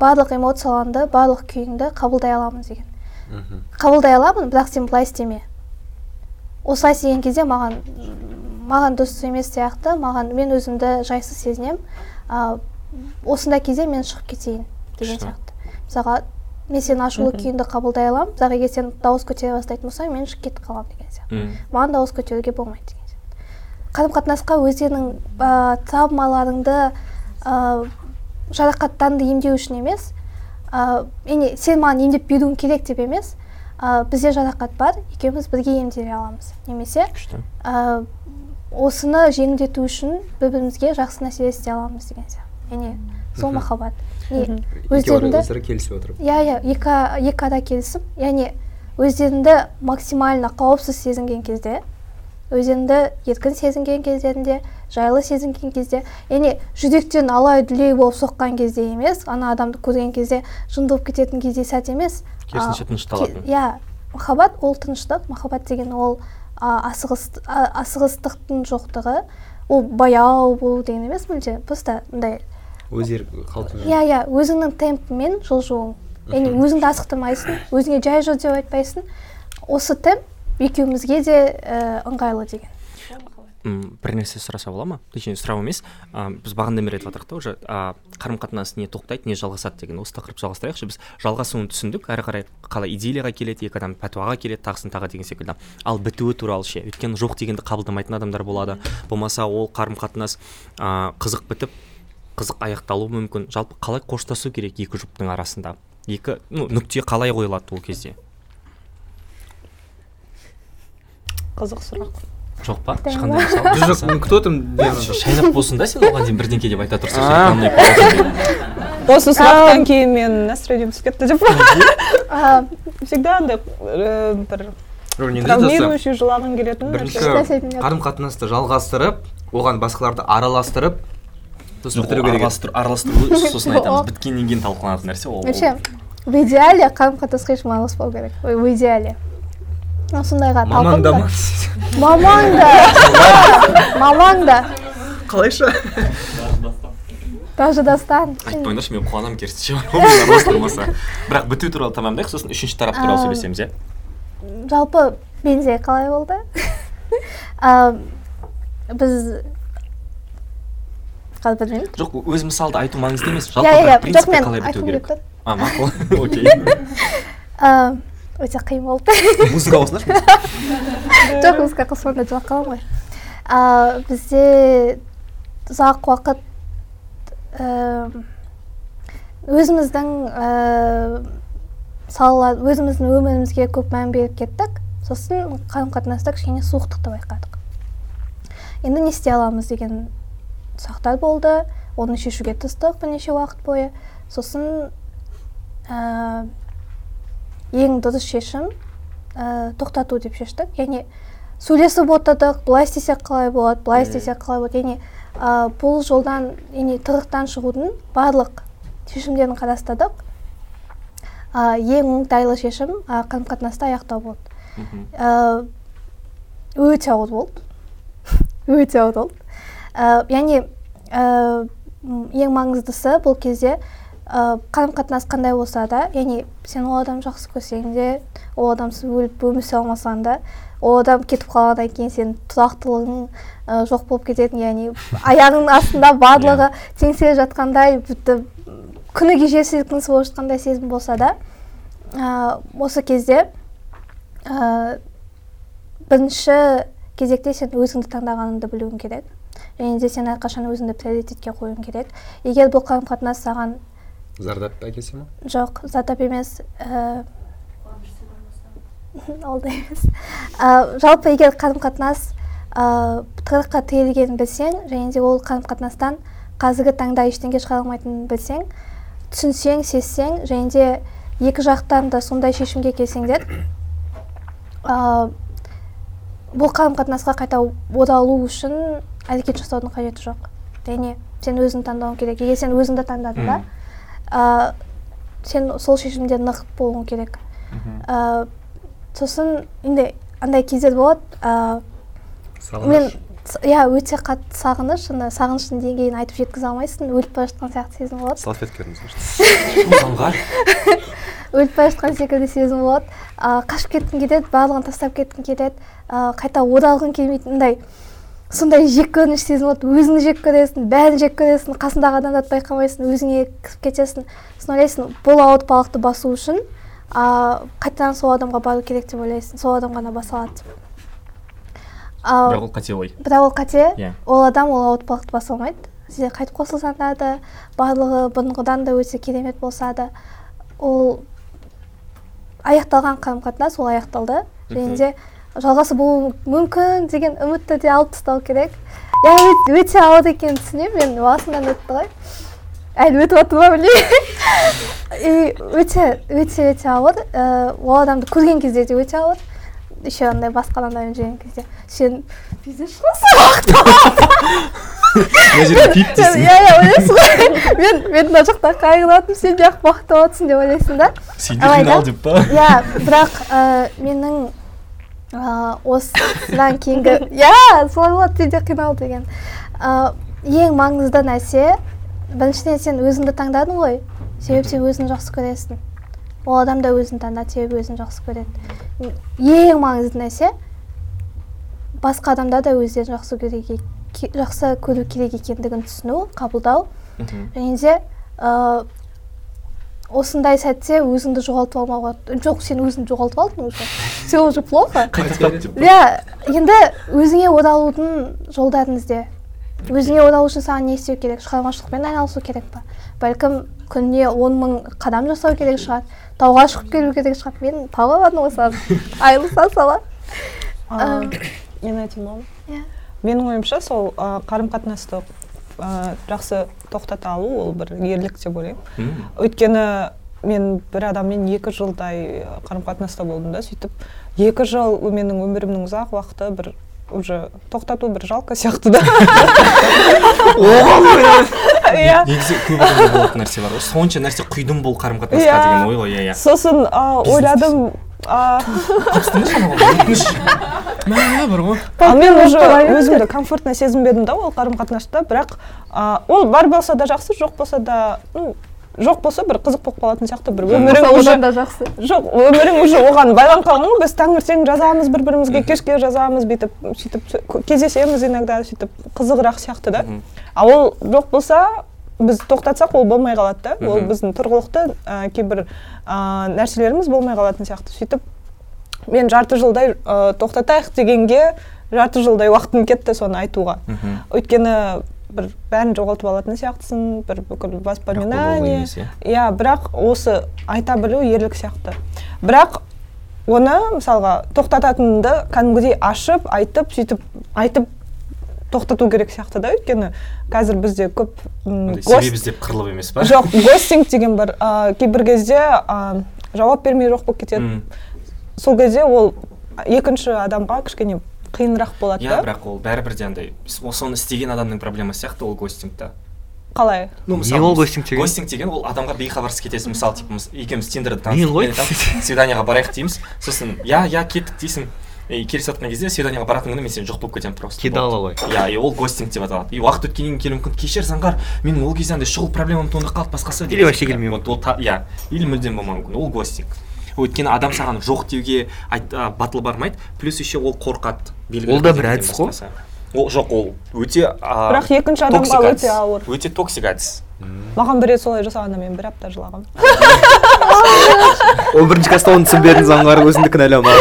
барлық эмоцияларыңды барлық күйіңді қабылдай аламын деген. Мхм. Қабылдай аламын бірақ сен былай істеме. Осылай істеген кезде маған маған дұрыс емес сияқты маған мен өзімді жайсыз сезінемін. А, осындай кезде мен шығып кетейін деген сияқты. мысалға мен сенің ашулы күйіңді қабылдай аламын бірақ егер сен дауыс көтере бастайтын болсаң мен шығып кетіп қаламын деген сияқты. Маған дауыс көтеруге болмайды. Қарым қатынасқа өздеріңнің ә, травмаларыңды ә, жарақаттарыңды емдеу үшін емес ә, яғни сен маған емдеп беруің керек деп емес ә, бізде жарақат бар екеуміз бірге емделе аламыз. Немесе күшті. ә, осыны жеңілдету үшін бір бірімізге жақсы нәрсе істей аламыз деген сияқты. Яғни сол махаббат. Өздеріңді өздері келісіп отырып. иә иә екі екі ара келісім. Яғни өздеріңді максимально қауіпсіз сезінген кезде өздеріңді еркін сезінген кездерінде жайлы сезінген кезде яғни жүректен алай дүлей болып соққан кезде емес ана адамды көрген кезде жынды болып кететін кезде сәт емес. Керісінше тынышталатын. иә махаббат ол тыныштық махаббат деген ол а, асығыс а- асығыстықтың жоқтығы. Ол баяу болу деген емес мүлде просто мындай. Өз еркі иә иә өзіңнің темпімен жылжуың. Яғни өзіңді асықтырмайсың өзіңе жай жүр деп айтпайсың. Осы темп екеумізге де ә, ыңғайлы деген. Бір нәрсе сұраса бола ма? Точнее сұрау емес. А, біз бағанадан бері айтып жатырмық та уже. Қарым қатынас не тоқтайды не жалғасады деген. Осы тақырыпты жалғастырайықшы. Біз жалғасуын түсіндік. Әрі қарай қалай идеяға келеді екі адам пәтуаға келеді тағысын тағы деген секілді. Ал бітуі туралы ше өйткені жоқ дегенді қабылдамайтын адамдар болады. Болмаса ол қарым қатынас а, қызық бітіп қызық аяқталуы мүмкін. Жалпы қалай қоштасу керек екі жұптың арасында? Екі ну нүкте қалай қойылады ол кезде? Қызық сұрақ. Жоқ па? Ешқандай мысал жоқ мен күтіп отырмын шайнап болсын да сен оған дейін бірдеңке деп айта тұрсың осы сұрақтан кейін мен настроением түсіп кетті деп. А, всегда андай э, бір травмирующий жылағың келетін бірінші қарым қатынасты жалғастырып оған басқаларды араластырып сосын бітіру керек араластыру сосын айтамыз біткеннен кейін талқыланатын нәрсе ол. Вообще в идеале қарым қатынасқа ешкім араласпау керек. Ой, в идеале. Сондайға мамаң да ма мамаң да мамаң да қалайша даже дастан айтпаңдаршы мен қуанамын керісінше араластырмаса бірақ біту туралы тамамдайық сосын үшінші тарап туралы сөйлесеміз иә жалпы менде қалай болды А, біз қазір білмеймін жоқ өз мысалды айту маңызды емес жалпы иә иә мен қалай біту айтқым керек келіп тұр а мақұл окей А, өте қиын болды. Музыка қосыңдаршы жоқ музыка қосқанда жылап қаламын ғой. Бізде ұзақ уақыт өзіміздің сала өзіміздің өмірімізге көп мән беріп кеттік. Сосын қарым қатынаста кішкене суықтықты байқадық. Енді не істей аламыз деген сұрақтар болды. Оны шешуге тырыстық бірнеше уақыт бойы. Сосын ең дұрыс шешім ііі, тоқтату деп шештік. Яғни сөйлесіп отырдық былай істесек қалай болады былай істесек қалай болады. Яғни ә, бұл жолдан яғни тығырықтан шығудың барлық шешімдерін қарастырдық. Ә, ең оңтайлы шешім ә, қарым қатынасты аяқтау болды. Ә, өте ауыр болды. Өте ауыр болды. Ә, яғни ә, ең маңыздысы бұл кезде ә, қарым қатынас қандай болса да яғни сен ол адамды жақсы көрсең де ол адамсыз өліп өмір сүре алмасаң да ол адам кетіп қалғаннан кейін сенің тұрақтылығың ә, жоқ болып кететін яғни аяғыңның астында барлығы теңселе жатқандай бүйтіп күні кеше сілкініс болып жатқандай сезім болса да ә, осы кезде ә, бірінші кезекте сен өзіңді таңдағаныңды білуің керек. Және де сен әрқашан өзіңді приоритетке қоюың керек. Егер бұл қарым қатынас саған зардап әкелсе ма? Жоқ зардап емес. Ә, ол да емес. Ә, жалпы егер қарым қатынас ә, тығырыққа тірелгенін білсең және де ол қарым қатынастан қазіргі таңда ештеңе шығара алмайтынын білсең түсінсең сезсең және де екі жақтан да сондай шешімге келсеңдер бұл қарым қатынасқа қайта оралу үшін әрекет жасаудың қажеті жоқ. Яғни сен өзің таңдауың керек. Егер сен өзіңді таңдадың да ә, сен сол шешімде нық болуың керек. Ә, сосын енді андай кездер болады. Ә, мен иә өте қатты сағыныш. Ана сағыныштың деңгейін айтып жеткізе алмайсың. өліп бара жатқан сияқты сезім болады. Заңғар өліп бара жатқан секілді сезім болады. Ә, қашып кеткің келеді барлығын тастап кеткің келеді. Ә, қайта оралғың келмейтіндей сондай жек көрініш сезім болады. Өзіңді жек көресің бәрін жек көресің қасыңдағы адамдарды байқамайсың өзіңе кіріп кетесің. Сосын ойлайсың бұл ауыртпалықты басу үшін ә, қайтадан сол адамға бару керек деп ойлайсың сол адам ғана баса алады бірақ ол қате ой бірақ ол қате. Иә. ол адам ол ауыртпалықты баса алмайды. Сіздер қайтып қосылсаңдар да барлығы бұрынғыдан да өте керемет болса да ол аяқталған қарым қатынас ол аяқталды. Және де жалғасы болуы мүмкін деген үмітті де алып тастау керек. Иә өте- ауыр екенін түсінемін мен басымнан өтті ғой. Әлі өтіп жатыр ма білмеймін. И өте өте өте ауыр. Ііі ол адамды көрген кезде де өте ауыр. Еще андай басқа адамдармен жүрген кезде. Сен шығасың мына жерде пип сен дейсің. Иә иә ойлайсың ғой. Мен мен мына жақта қайғырыватырмын сен жақ бақытты деп ойлайсың да. Сен де Алайда- қинал деп па? Иә бірақ ә, менің осыдан кейінгі иә солай болады сен де қинал деген. Ең маңызды нәрсе біріншіден сен өзіңді таңдадың ғой. Себебі сен өзіңді жақсы көресің. Ол адам да өзін таңдады себебі өзін жақсы көреді. Ең маңызды нәрсе басқа адамдар да өздерін жақсы көреге жақсы көру керек екендігін түсіну қабылдау. Және де ә, осындай сәтте өзіңді жоғалтып алмауға жоқ сен өзіңді жоғалтып алдың уже. Все уже плохо. Иә енді өзіңе оралудың жолдарын ізде өзіңе оралу үшін саған не істеу керек? Шығармашылықпен айналысу керек па? Бәлкім күніне он мың қадам жасау керек шығар. Тауға шығып келу керек шығар. Мен тауға бардым ғой саған. Айырылыса сала. Мен айтайын ба? Иә. Менің ойымша сол қарым қатынасты ә, жақсы тоқтата алу ол бір ерлік деп ойлаймын. Өйткені мен бір адаммен екі жылдай қарым қатынаста болдым да сөйтіп. Екі жыл менің өмірімнің ұзақ уақыты бір уже тоқтату бір жалко сияқты да. Иә. Негізі көп адамда болатын нәрсе бар ғой. Сонша нәрсе құйдым бұл қарым қатынасқа Иә. деген ой ғой иә иә. Сосын мә бар ғой. Ал мен уже өзімді комфортно сезінбедім да ол қарым қатынаста бірақ ол бар болса да жақсы жоқ болса да ну жоқ болса бір қызық болып қалатын сияқты бір өмірің уже одан да жақсы. жоқ өмірің уже оған байланып қалған ғой. Біз таңертең жазамыз бір бірімізге кешке жазамыз бүйтіп сөйтіп сө- кездесеміз иногда сөйтіп қызығырақ сияқты да. А ол жоқ болса біз тоқтатсақ ол болмай қалады да. Ол біздің тұрғылықты ә, кейбір ә, нәрселеріміз болмай қалатын сияқты. сөйтіп мен жарты жылдай ә, тоқтатайық дегенге жарты жылдай уақытым кетті соны айтуға. Мгм. өйткені бір бәрін жоғалтып алатын сияқтысың бір бүкіл воспоминание иә. иә бірақ осы айта білу ерлік сияқты. Бірақ оны мысалға тоқтататыныңды кәдімгідей ашып айтып сөйтіп айтып тоқтату керек сияқты да өйткені қазір бізде көп м, гост- себеп іздеп қырылып емес па? Жоқ гостинг деген бар. Ә, кейбір кезде ә, жауап бермей жоқ болып кетеді. Сол кезде ол екінші адамға кішкене қиынырақ болады иә бірақ ол бәрібір де андай соны істеген адамның проблемасы сияқты ол гостингта. Қалай? Ну Не ол гостинг деген? гостинг деген ол адамға бейхабарсыз кетесің мысалы типа екеуміз тиндерде Мен ғой. таныстық свиданиеға барайық дейміз. Сосын иә иә кеттік дейсің. И келісіп жатқан кезде свиданиеға баратын күні мен сен жоқ болып кетемін просто. Кидала ғой. иә и ол гостинг деп аталады. И уақыт өткеннен кейін келуі мүмкін. Кешір заңғар менің ол кезде андай шұғыл проблемам туындап қалды басқасы Или вообще келмеуі Вот ол иә или мүлдем болмауы мүмкін. Ол гостинг. Өйткені адам саған жоқ деуге айт а, батыл бармайды. Плюс еще ол қорқады. Белгілі Ол да бір әдіс қой. ол жоқ ол өте а, бірақ екінші адамға өте ауыр. Өте токсик әдіс. Маған бір рет солай жасағанда мен бір апта жылағанмын ол бірінші каста оны түсінбедің заңғар өзіңді кінәлама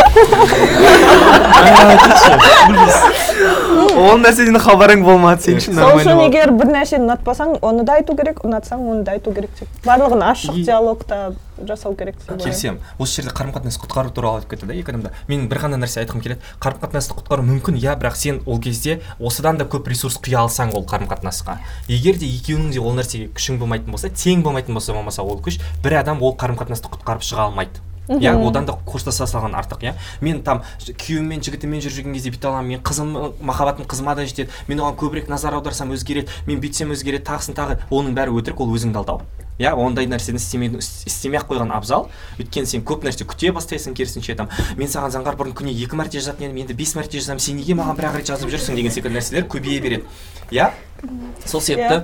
ол нәрседен хабарың болмады сен үшін сол үшін егер бір нәрсені ұнатпасаң оны да айту керек ұнатсаң оны да айту керек деп. Барлығын ашық диалогта жасау керек деп келісемін. осы жерде қарым қатынасты құтқару туралы айтып кетті да екі адамда. Мен бір ғана нәрсе айтқым келеді. Қарым қатынасты құтқару мүмкін иә бірақ сен ол кезде осыдан да көп ресурс құя алсаң ол қарым қатынасқа егер де екеуінің де ол нәрсеге күшің болмайтын болса тең болмайтын болса болмаса ол күш бір адам ол қарым қатынасты құтқарып шыға алмайды. Иә одан да қоштаса салған артық иә. Мен там күйеуіммен жігітіммен жүріп жүрген кезде бүйте аламын мен қызым махаббатым қызыма да жетеді. Мен оған көбірек назар аударсам өзгереді мен бүйтсем өзгереді тағысын тағы оның бәрі өтірік ол өзіңді алдау. Иә ондай нәрсені істемей істемей ақ қойған абзал. Өйткені сен көп нәрсе күте бастайсың керісінше там мен саған заңғар бұрын күніне екі мәрте жазатын едім енді бес мәрте жазамын сен неге маған бір ақ рет жазып жүрсің? деген секілді нәрселер көбейе береді. Иә? Сол себепті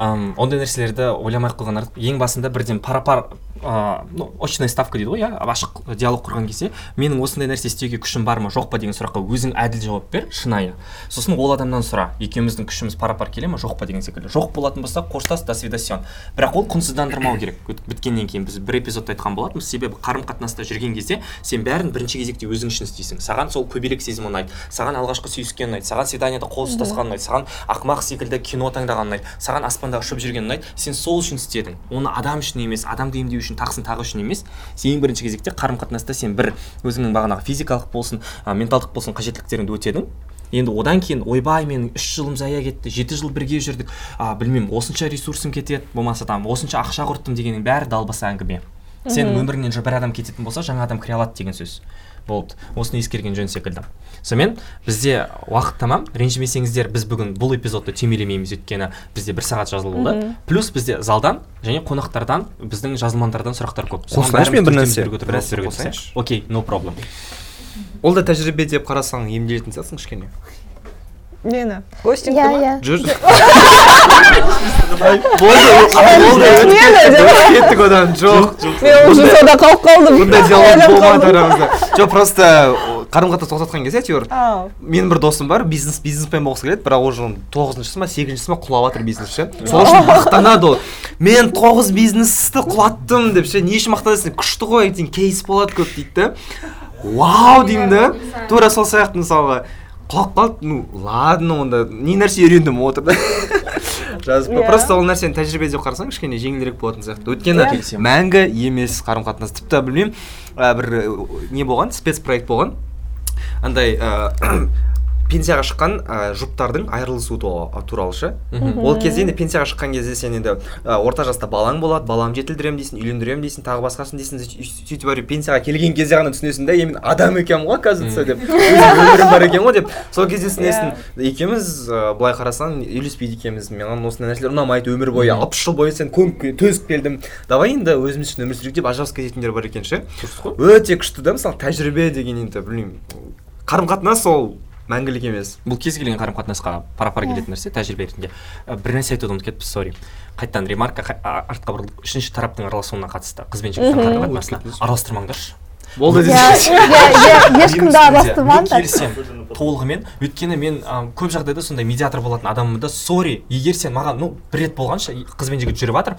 ам, ондай нәрселерді ойламай ақ қойған артық ең басында бірден пара пар ыыы ну очная ставка дейді ғой иә? Ашық диалог құрған кезде менің осындай нәрсе істеуге күшім бар ма жоқ па? деген сұраққа өзің әділ жауап бер шынайы. Сосын ол адамнан сұра екеуміздің күшіміз пара пар келе ма жоқ па? деген секілді. Жоқ болатын болса қоштас до свидосьон. Бірақ ол құнсыздандырмау керек. Біткеннен кейін біз бір эпизодта айтқан болатынбыз. Себебі қарым қатынаста жүрген кезде сен бәрін бірінші кезекте өзің үшін істейсің. Саған сол көбелек сезім ұнайды саған алғашқы сүйіскені ұнайды саған свиданиеда қол ұстасқан ұнайды саған ақымақ секілді кино таңдаған ұнайды саған аспанда ұшып жүрген ұнайды сен сол үшін істедің. Оны адам үшін емес адамды емдеу үшін тағысын тағы үшін емес. Сен ең бірінші кезекте қарым қатынаста сен бір өзіңнің бағанағы физикалық болсын ә, менталдық болсын қажеттіліктеріңді өтедің. Енді одан кейін ойбай менің үш жылым зая кетті жеті жыл бірге жүрдік. А білмеймін осынша ресурсым кетеді болмаса там осынша ақша құрттым дегеннің бәрі далбаса әңгіме. Сенің өміріңнен бір адам кететін болса жаңа адам кіре алады деген сөз. Болды. Осыны ескерген жөн секілді. Сонымен бізде уақыт тамам. Ренжімесеңіздер біз бүгін бұл эпизодты түймелемейміз. Өйткені бізде бір сағат жазылды плюс бізде залдан және қонақтардан біздің жазылмандардан сұрақтар көп. Қосылайыншы мен бір нәрсе? қосайыншы. окей no problem. Ол да тәжірибе деп қарасаң емделетін сияқтысың кішкене. Нені? Гостингті ма иә жүр. кеттік одан жоқ мен уже сонда қалып қалдым бұндай диалог болмады арамызда жоқ просто қарым қатынас тоқтатқан кезде әйтеуір менің бір досым бар бизнес бизнесмен болғысы келеді бірақ уже тоғызыншысы ма сегізіншісі ма құлап жатыр бизнес ше? Сол үшін мақтанады ол. Мен тоғыз бизнесті құлаттым деп ше? Не үшін мақтанасың? күшті ғой ертең кейс болады көп дейді да вау деймін да тура сол сияқты мысалға. Құлап қалды ну ладно онда не нәрсе үйрендім отыр да жазып қой. Иә. просто ол нәрсені тәжірибе деп қарасаң кішкене жеңілірек болатын сияқты өйткені Иә. Келісемін. мәңгі емес қарым қатынас тіпті білмеймін ә, бір ә, не болған спецпроект болған андай ә, пенсияға шыққан ә, жұптардың айырылысуы туралы ше. Ол кезде енді пенсияға шыққан кезде сен енді ә, орта жаста балаң болады баламды жетілдіремін дейсің үйлендіремін дейсің тағы басқасын дейсің сөйтіп барып пенсияға келген кезде ғана түсінесің да мен адам екенмін ғой оказывается деп. Өмірім бар екен ғой деп. Сол кезде түсінесің екеуміз ә, былай қарасаң үйлеспейді екенбіз маған осындай нәрселер ұнамайды өмір бойы алпыс жыл бойы сен көніп ке- төзіп келдім давай енді өзіміз үшін өмір сүрейік деп ажырасып кететіндер бар екен ше. Дұрыс қой. Өте күшті да мысалы тәжірибе деген енді білмеймін қарым қатынас ол. Мәңгілік емес. Бұл кез келген қарым қатынасқа пара пар келетін нәрсе тәжірибе ретінде. Ә, бір нәрсе айтуды ұмытып кетіппіз сорри. Қайтадан ремарка артқа бұрылып үшінші тараптың араласуына қатысты қыз бен жігіттің қарым қатынасына араластырмаңдаршы. Болды иә иә иә ешкімді мен араластырмаңдар келісемін толығымен өйткені мен көп жағдайда сондай медиатор болатын адаммын да сори егер сен маған ну бір рет болғанша қыз бен жігіт жүріп жатыр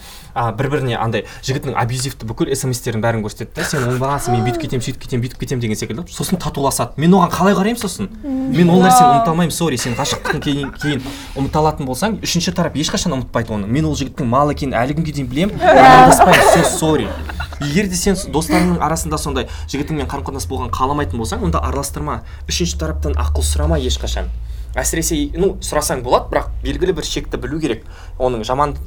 бір біріне андай жігіттің абьюзивті бүкіл смстерін бәрін көрсетеді да сен оңбағансың мен бүйтіп кетемін сөйтіп кетемін бүйтіп кетемін деген секілді. Сосын татуласады. Мен оған қалай қараймын сосын? Мен ол нәрсені ұмыта алмаймын сори сен ғашықтықтан кейін кейін ұмыта алатын болсаң үшінші тарап ешқашан ұмытпайды оны. Мен ол жігіттің мал екенін әлі күнге дейін білемін сори. Егер де сен достарыңның арасында сондай жігітіңмен қарым қатынас болған қаламайтын болсаң онда араластырма. Үшінші тараптан ақыл сұрама ешқашан. Әсіресе ну сұрасаң болады бірақ белгілі бір шекті білу керек. Оның жаман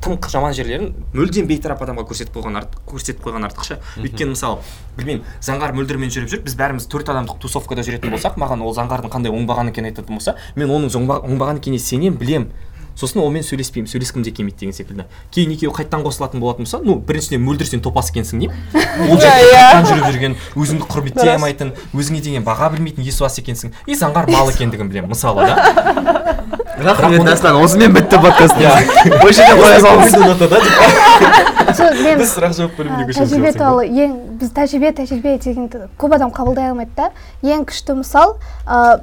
тым жаман жерлерін мүлдем бейтарап адамға көрсетіп қойған артық көрсетіп қойған артық ше өйткені мысалы білмеймін заңғар мөлдірмен жүріп жүр. Біз бәріміз төрт адамдық тусовкада жүретін болсақ маған ол заңғардың қандай оңбаған екенін айтатын болса мен оның оңба- оңбаған екеніне сенемін білемін сосын онымен сөйлеспеймін сөйлескім де келмейді деген секілді. Кейін екеуі қайтадан қосылатын болатын болса ну біріншіден мөлдір сен топас екенсің деймін. Ол жігіт қайтадан жүріп жүрген өзіңді құрметтей алмайтын өзіңе деген баға білмейтін есуас екенсің. И заңғар мал екендігін білемін мысалы да. Рахмет дастан осымен бітті подкаст қоя салыңыз сол мен біз сұрақ жауап бөліміне тәжірибе көшеміз туралы ең біз тәжірибе тәжірибе дегенді көп адам қабылдай алмайды да. Ең күшті мысал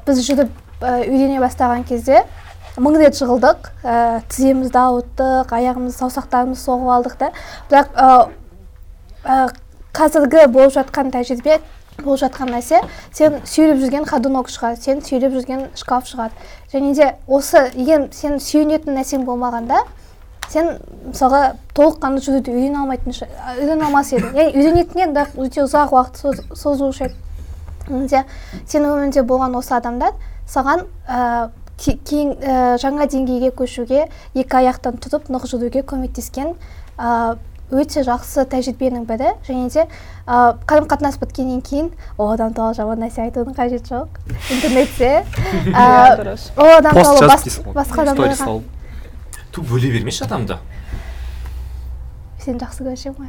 біз жүріп үйрене бастаған кезде мың рет жығылдық. Ә, тіземізді ауырттық аяғымыз саусақтарымызды соғып алдық та. Бірақ ә, ә, қазіргі болып жатқан тәжірибе болып жатқан нәрсе сен сүйреп жүрген ходунок шығады сен сүйреп жүрген шкаф шығады. Және де осы егер сен сүйенетін нәрсең болмағанда сен мысалға толыққанды жүруді үйрене алмайтын үйрене алмас едің. Яғни үйренетін едің бірақ өте ұзақ уақыт соз- созылушы едіінде сенің өміріңде болған осы адамдар саған ә, ке- кейін ә, жаңа деңгейге көшуге екі аяқтан тұрып нық жүруге көмектескен ә, өте жақсы тәжірибенің бірі. Және де ә, қарым қатынас біткеннен кейін ол адам туралы жаман нәрсе айтудың қажеті жоқ интернетте ә, дұрыс. ол адам туралы басқа адамдарға. ту бөле бермеші адамды. Сені жақсы көрсем ғой.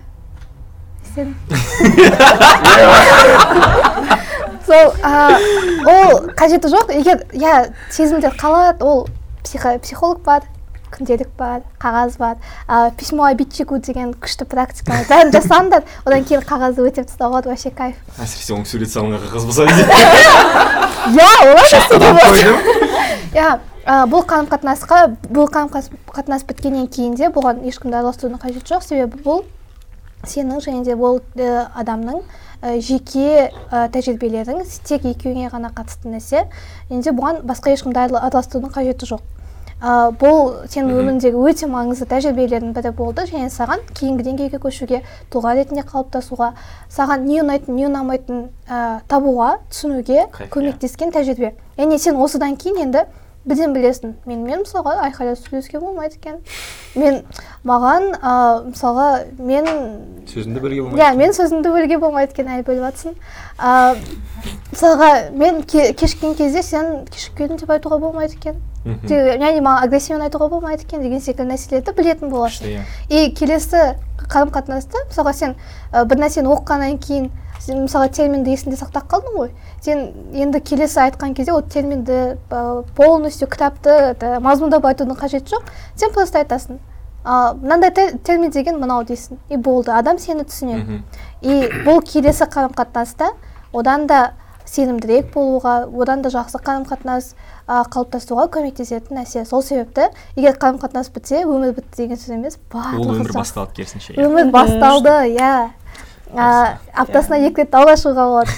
Сен сол ол қажеті жоқ. Егер иә сезімдер қалады ол психо, психолог бар күнделік бар қағаз бар. Письмо обидчику деген күшті практика бәрін жасаңдар одан кейін қағазды өтеп тастауға болады вообще кайф. Әсіресе оның сурет салынған қағаз болса иә болады иә бұл қарым қатынасқа бұл қарым қатынас біткеннен кейін де бұған ешкімді араластырудың қажеті жоқ. Себебі бұл сенің және де ол ә, адамның ә, жеке ә, тәжірибелерің тек екеуіңе ғана қатысты нәрсе. Және де бұған басқа ешкімді арала- араластырудың қажеті жоқ. Ә, бұл сенің өміріңдегі өте маңызды тәжірибелердің бірі болды. Және саған кейінгі деңгейге көшуге тұлға ретінде қалыптасуға саған не ұнайтын не ұнамайтын ә, табуға түсінуге иә. көмектескен тәжірибе. Яғни сен осыдан кейін енді бірден білесің. Мен мен мысалға айқайлап сөйлесуге болмайды екен. Мен маған ә, мысалға мен сөзімді бірге иә мен сөзімді бөлуге болмайды екен әлі бөліп жатрсың ә, мысалға мен ке- кешіккен кезде сен кешігіп келдің деп айтуға болмайды екен. Яғни маған агрессивно айтуға болмайды екен деген секілді нәрселерді білетін боласың. Иә. и келесі қарым қатынаста мысалға сен ә, бір нәрсені оқығаннан кейін сен мысалға терминді есіңде сақтап қалдың ғой. Сен енді келесі айтқан кезде ол терминді ә, полностью кітапты это, мазмұндап айтудың қажеті жоқ. Сен просто айтасың а, мынандай те- термин деген мынау дейсің. И болды адам сені түсінеді. И бұл келесі қарым қатынаста одан да сенімдірек болуға одан да жақсы қарым қатынас ә, қалыптасуға көмектесетін нәрсе. Сол себепті егер қарым қатынас бітсе өмір бітті деген сөз емес ол барлығы өмір жақсы. басталады керісінше иә. өмір басталды иә. Аптасына екі рет тауға шығуға болады.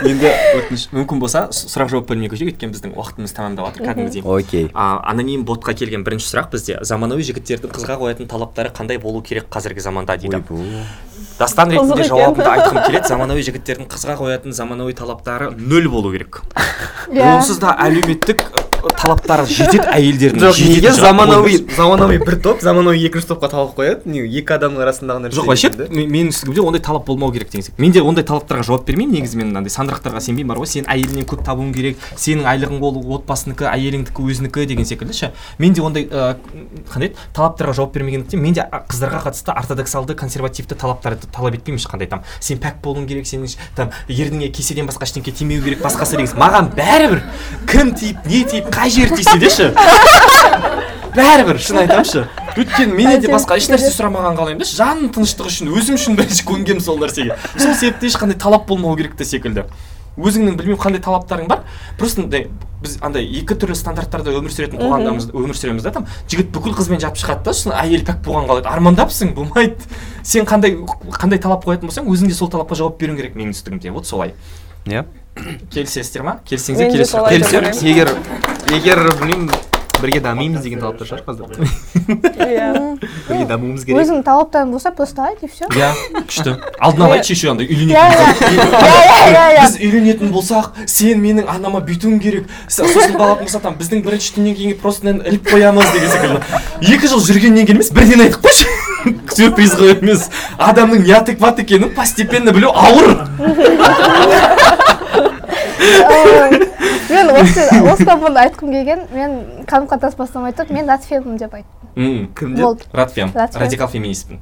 Енді өтініш мүмкін болса сұрақ жауап бөліміне көшейік өйткені біздің уақытымыз тамамдап жатыр кәдімгідей. Окей. А, аноним ботқа келген бірінші сұрақ бізде. Заманауи жігіттердің қызға қоятын талаптары қандай болу керек қазіргі заманда дейді. Дастан ретінде жауабымды айтқым келеді. Заманауи жігіттердің қызға қоятын заманауи талаптары нөл болу керек. Иә. онсыз да әлеуметтік талаптары жетеді әйелдердің жоқ неге заманауи заманауи бір топ заманауи екінші топқа талап қояды не екі адамның арасындағы нәрсе жоқ вообще менің түсінігімде ондай талап болмау керек деген сияқты. Мен де ондай талаптарға жауап бермеймін негізі мен мынандай сандырақтарға сенбеймін бар ғой. Сен әйеліңнен көп табуың керек сенің айлығың ол отбасынікі әйеліңдікі өзінікі деген секілді ше. Мен де ондай ә, қандай еді? Талаптарға жауап бермегендіктен мен де а, қыздарға қатысты ортодоксалды консервативті талаптарды талап етпеймін ешқандай там сен пәк болуың керек сенің там ерніңе кеседен басқа ештеңке тимеу керек басқасы деген маған бәрібір кім тиіп не тиіп қай жері тисе де ше. Бәрібір шын айтамын ше. Өйткені менен де басқа ешнәрсе сұрамаған қалаймын да жаным тыныштығы үшін өзім үшін бірінші көнгенмін сол нәрсеге. Сол себепті ешқандай талап болмау керек те секілді. Өзіңнің білмеймін қандай талаптарың бар? Просто андай біз андай екі түрлі стандарттарда өмір сүретін қоғамдамыз өмір сүреміз да там. Жігіт бүкіл қызбен жап шығады да сосын әйел пәк болған қалайды армандапсың болмайды. Сен қандай қандай талап қоятын болсаң өзің де сол талапқа жауап беруің керек менің түсінігімде вот солай. Иә. Келісесіздер ма? Келсеңіздер деп келісемін. егер егер білмеймін бірге дамимыз деген талаптар шығар қазір иә. Бірге дамуымыз керек. өзіңнің талаптарың болса просто айт и все иә күшті. Алдын ала айтшы еще андай иә үйленетін иә иә иә иә біз үйленетін болсақ сен менің анама бүйтуің керек. Сосын қалатын болса там біздің бірінші түннен кейін просто іліп қоямыз деген секілді. Екі жыл жүргеннен кейін емес бірден айтып қойшы сюрприз қылып емес. Адамның не пат екенін постепенно білу ауыр. Мен осы осыдан бұны айтқым келген. мен қарым қатынас бастамай тұрып мен ратфеммін деп айттым. Кім деп? радикал феминистпін.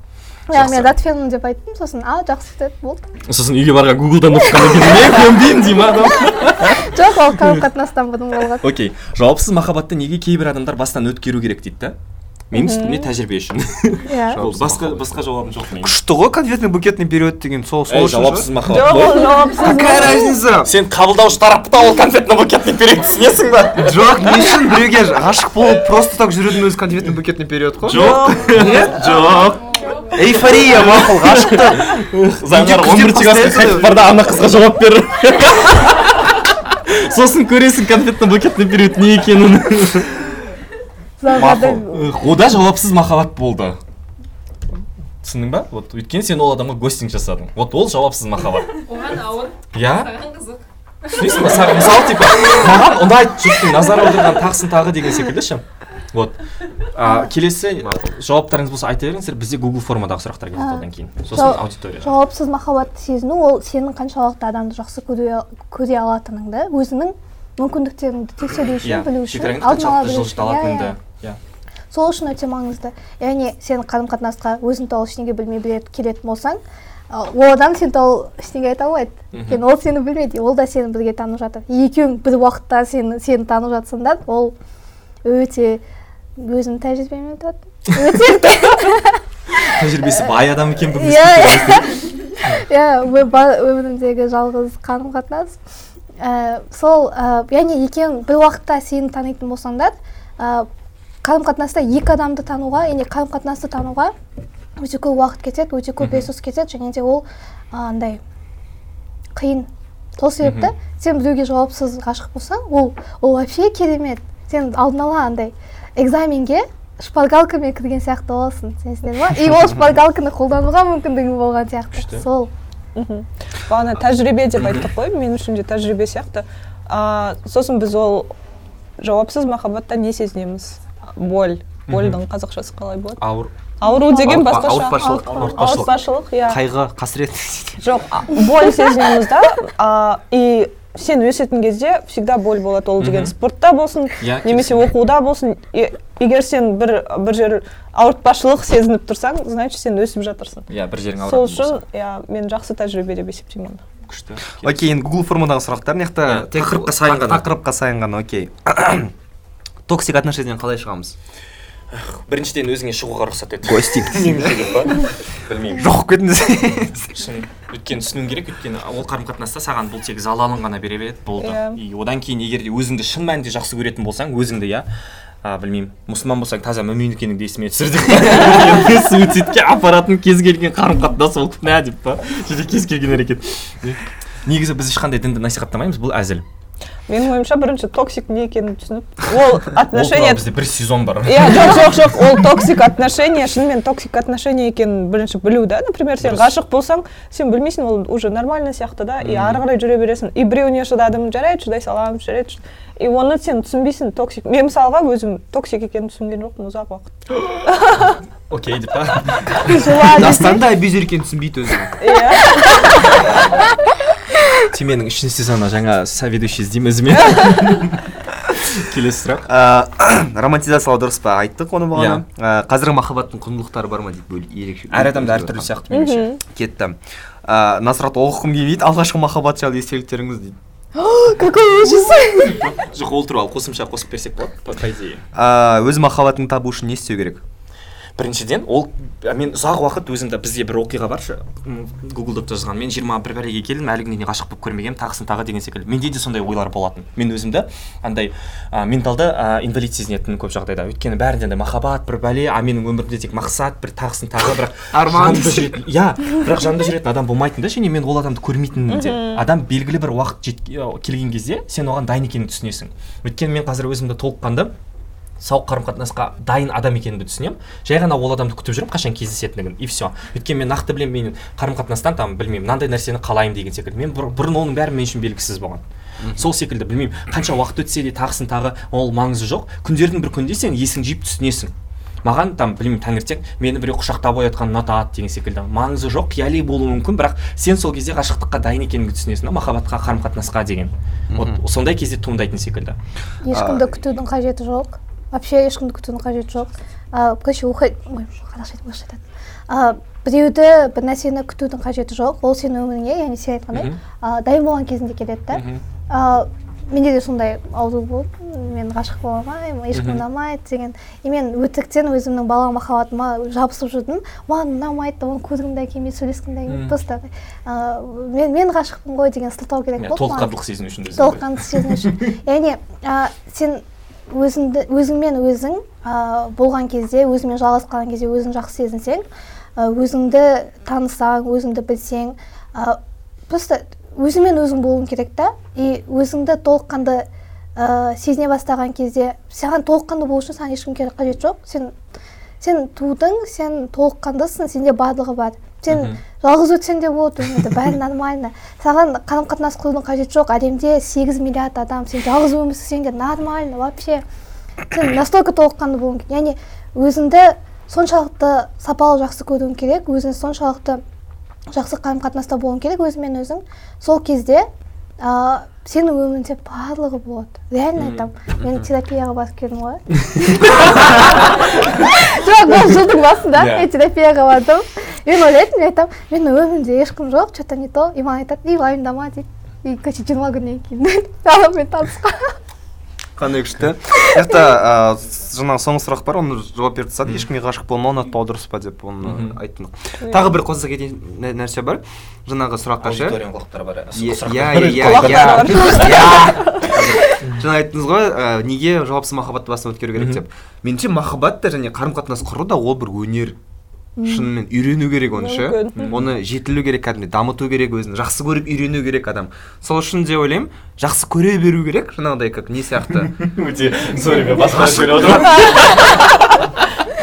Иә мен ратфеммін деп айттым. Сосын а жақсы деді болды. Сосын үйге барған гуглдан оқығаннан кейін мен көнбеймін дей ма адам жоқ ол қарым қатынастан бұрын болған. Окей. Жауапсыз махаббатты неге кейбір адамдар бастан өткеру керек дейді да? Менің үстімде тәжірибе үшін. Иә. Ол басқа басқа жауабым жоқ менің күшті ғой конфетный букетный период деген сол сол жауапсыз махаббат. Жоқ ол жауапсыз какая разница? Сен қабылдаушы тарапы да ол конфетный букетный период түсінесің ба? Жоқ не үшін біреуге ғашық болып просто так жүрудің өзі конфетный букетный период қой. Жоқ. Жоқ. Эйфория мақұл ғашықты. Заңғар он бірінші классқа қайтып бар да ана қызға жауап бер. Сосын көресің конфетный букетный период не екенін. Ода жауапсыз махаббат болды. Түсіндің ба? Вот өйткені сен ол адамға гостинг жасадың. Вот ол жауапсыз махаббат. Оған ауыр. Иә саған қызық. Түсінесің ба? Саған мысалы типа. Маған ұнайды жұрттың назар аударған тақсын тағы деген секілді ше. Вот. А, келесі жауаптарыңыз болса айта беріңіздер. Бізде google формадағы сұрақтар келеді одан кейін. Сосын аудиторияға. жауапсыз махаббатты сезіну ол сенің қаншалықты адамды жақсы көре, көре алатыныңды өзіңнің мүмкіндіктеріңді тексеру үшін иә білу үшін алдын ала Иә, сол үшін өте маңызды. Яғни сен қарым қатынасқа өзің туралы ештеңе білмей білет- келетін болсаң ол адам сен туралы ештеңе айта алмайды. Өйткені ол сені білмейді. Ол да сені бірге танып жатыр. Екеуің бір уақытта сені сені танып жатсаңдар ол өте өзімнің тәжірибемен айтады өте. Тәжірибесі бай адам екен бүгін иә иә. иә өмірімдегі жалғыз қарым қатынас ә, сол ә, яғни екеуің бір уақытта сені танитын болсаңдар қарым қатынаста екі адамды тануға яғни қарым қатынасты тануға өте көп уақыт кетеді өте көп ресурс кетеді және де ол андай қиын. Сол себепті сен біреуге жауапсыз ғашық болсаң ол ол вообще керемет. Сен алдын ала андай экзаменге шпаргалкамен кірген сияқты боласың түсінесіңдер ма и ол шпаргалканы қолдануға мүмкіндігің болған сияқты. Күшті. сол. Мхм. Бағана тәжірибе деп айттық қой мен үшін де тәжірибе сияқты. А, сосын біз ол жауапсыз махаббатта не сезінеміз? Боль больдің қазақшасы қалай болады? Ауыр. Ауру деген басқаша. ауыртпашылық. Иә. Қайғы қасірет. Жоқ боль сезінеміз да. А, и сен өсетін кезде всегда боль болады ол деген спортта болсын немесе оқуда болсын. Егер сен бір бір жер ауыртпашылық сезініп тұрсаң значит сен өсіп жатырсың. Иә бір жерің сол үшін иә мен жақсы тәжірибе деп есептеймін оны күшті. Окей енді google формадағы сұрақтар. Мына жақта тақырыпқа саян ғана. тақырыпқа саян ғана окей. Токсик отношенияден қалай шығамыз? Біріншіден өзіңе шығуға рұқсат ет. Гостинг білмеймін. Жоқ болып кетіңіз шын өйткені түсінуің керек өйткені ол қарым қатынаста саған бұл тек залалын ғана бере береді болды. Иә. и одан кейін егер де өзіңді шын мәнінде жақсы көретін болсаң өзіңді иә а білмеймін мұсылман болсаң таза мүмин екеніңді есіме түсір деп суицидке апаратын кез келген қарым қатынас ол күнә деп па? Және кез келген әрекет. Негізі біз ешқандай дінді насихаттамаймыз бұл әзіл. Менің ойымша бірінші токсик не екенін түсініп ол туралы бізде бір сезон бар иә жоқ жоқ жоқ ол токсик отношения шынымен токсик отношения екенін бірінші білу да? Например сен ғашық болсаң сен білмейсің ол уже нормально сияқты да? И ары қарай жүре бересің и біреуіне шыдадым жарайды шыдай саламын жарайды и оны сен түсінбейсің токсик. Мен мысалға өзім токсик екенін түсінген жоқпын ұзақ уақыт. Окей деп па? Жыла дастан да абьюзер екенін түсінбейді өзі. Иә. Теменің үшінші сезонына жаңа соведущий іздеймін өзіме. Келесі сұрақ. Романтизациялау дұрыс па? Айттық оны бағана. Ә, қазіргі махаббаттың құндылықтары бар ма дейді бөл- ерекше әр адамда әртүрлі сияқты меніңше. Кетті. Насрат оқығым келмейді алғашқы махаббат жайлы естеліктеріңіз дейді. какой ужас! Жоқ ол туралы қосымша қосып берсек болады по идее өз махаббатыңды табу үшін не істеу керек? Біріншіден ол ә, мен ұзақ уақыт өзімде бізде бір оқиға бар шы м, гуглдап жазған мен жиырма бір бәлеге келдім әлі күнге дейін ғашық болып көрмегенмін тағысын тағы деген секілді. Менде де сондай ойлар болатын. Мен өзімді андай ә, менталды ә, инвалид сезінетінмін көп жағдайда. Өйткені бәрінде андай махаббат бір бәле а менің өмірімде тек мақсат бір тағысын тағы бірақ Арман. иә бірақ жанымда жүретін адам болмайтын да және мен ол адамды көрмейтінмін де. Адам белгілі бір уақыт жет- келген кезде сен оған дайын екенін түсінесің. Өйткені мен қазір өзімді толыққанды сауық қарым қатынасқа дайын адам екенімді түсінемін. Жай ғана ол адамды күтіп жүремін қашан кездесетіндігін и все өйткені мен нақты білемін мен қарым қатынастан там білмеймін мынандай нәрсені қалаймын деген секілді. Мен бұр- бұрын оның бәрі мен үшін белгісіз болған. Сол секілді білмеймін. Қанша уақыт өтсе де тағысын тағы ол маңызы жоқ. Күндердің бір күнінде сен есің жиып түсінесің. Маған там білмеймін таңертең мені біреу құшақтап оятқан ұнатады деген секілді. Маңызы жоқ қияли болуы мүмкін бірақ сен сол кезде ғашықтыққа дайын екеніңді түсінесің да махаббатқа қарым қатынасқа деген. Вот сондай кезде туындайтын секілді. Ешкімді күтудің қажеті жоқ? Вообще ешкімді күтудің қажеті жоқ короче ой қазақша айтып орысша айтады біреуді бір нәрсені күтудің қажеті жоқ ол сенің өміріңе яғни сен айтқандай дайын болған кезінде келеді да менде де сондай ауру болды мен ғашық бола алмаймын ешкім ұнамайды деген и мен өтіріктен өзімнің бала махаббатыма жабысып жүрдім маған ұнамайды оны көргім де келмейді сөйлескім де келмейді просто а, мен мен ғашықпын ғой деген сылтау керек болды толыққандылық сезіну үшін өзіңді. толыққанды сезіну үшін яғни сен өзіңді өзіңмен өзің а, болған кезде өзіңмен жалғыз қалған кезде өзің жақсы сезінсең өзіңді танысаң өзіңді білсең а, просто өзіңмен өзің болуың керек та. И өзіңді толыққанды ә, сезіне бастаған кезде саған толыққанды болу үшін саған ешкім керек қажет жоқ. Сен сен тудың сен толыққандысың сенде барлығы бар. Сен жалғыз өтсең де болады өмірді бәрі нормально саған қарым қатынас құрудың қажеті жоқ әлемде 8 миллиард адам сен жалғыз өмір сүрсең де нормально вообще. Сен настолько толыққанды болуың керек яғни өзіңді соншалықты сапалы жақсы көруің керек өзің соншалықты жақсы қарым қатынаста болуың керек өзіңмен өзің сол кезде сенин өмүрүңдө барлығы болот. Реально айтам. Мен терапияга барып келдим го жок бул жылдын басында мен терапияга бардым. Мен ойлайтынмын мен айтам менин өмүрүмдө эч ким жок что то не то и маған айтат и уайымдама дейт и короче жыйырма жиырма күннен алып мен таысқа қандай күшті? Мына жақта ә, жаңағы соңғы сұрақ бар оны жауап беріп тастады. Ешкімге ғашық болмау ұнатпау дұрыс па деп оны Мгм. айттық тағы бір қоса кететін нә- нәрсе бар. Жаңағы сұраққа ше? Иә, иә иә иә жаңа айттыңыз ғой неге жауапсыз махаббатты бастан өткеру керек деп. Меніңше махаббат та және қарым қатынас құру да ол бір өнер. Шынымен үйрену керек оны ше? Оны жетілу керек кәдімгідей дамыту керек өзін жақсы көріп үйрену керек адам. Сол үшін де ойлаймын жақсы көре беру керек жаңағыдай как не сияқты. Өте сорри мен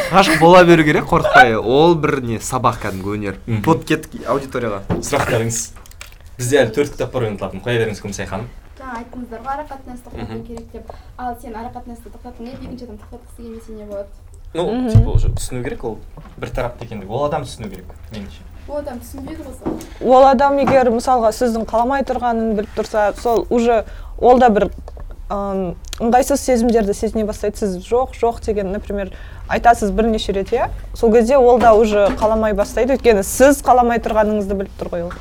ғашық бола беру керек қорықпай. Ол бір не сабақ кәдімгі өнер. Вот кеттік аудиторияға. Сұрақтарыңыз. Бізде әлі төрт кітап бар ойнатылатын қоя беріңіз күмісай ханым жаңа айттыңыздар ғой ара қатынасты тоқтату керек деп. Ал сен ара қатынасты тоқтаттың деп екінші адам тоқтатқысы келмесе не болады? Ну типа уже түсіну керек ол бір тарапты екендігі ол адам түсіну керек меніңше ол адам түсінбейді ғой ол адам егер мысалға сіздің қаламай тұрғанын біліп тұрса сол уже ол да бір ым, ыңғайсыз сезімдерді сезіне бастайды. Сіз жоқ жоқ деген например айтасыз бірнеше рет иә? Сол кезде ол да уже қаламай бастайды. Өйткені сіз қаламай тұрғаныңызды біліп тұр ғой ол.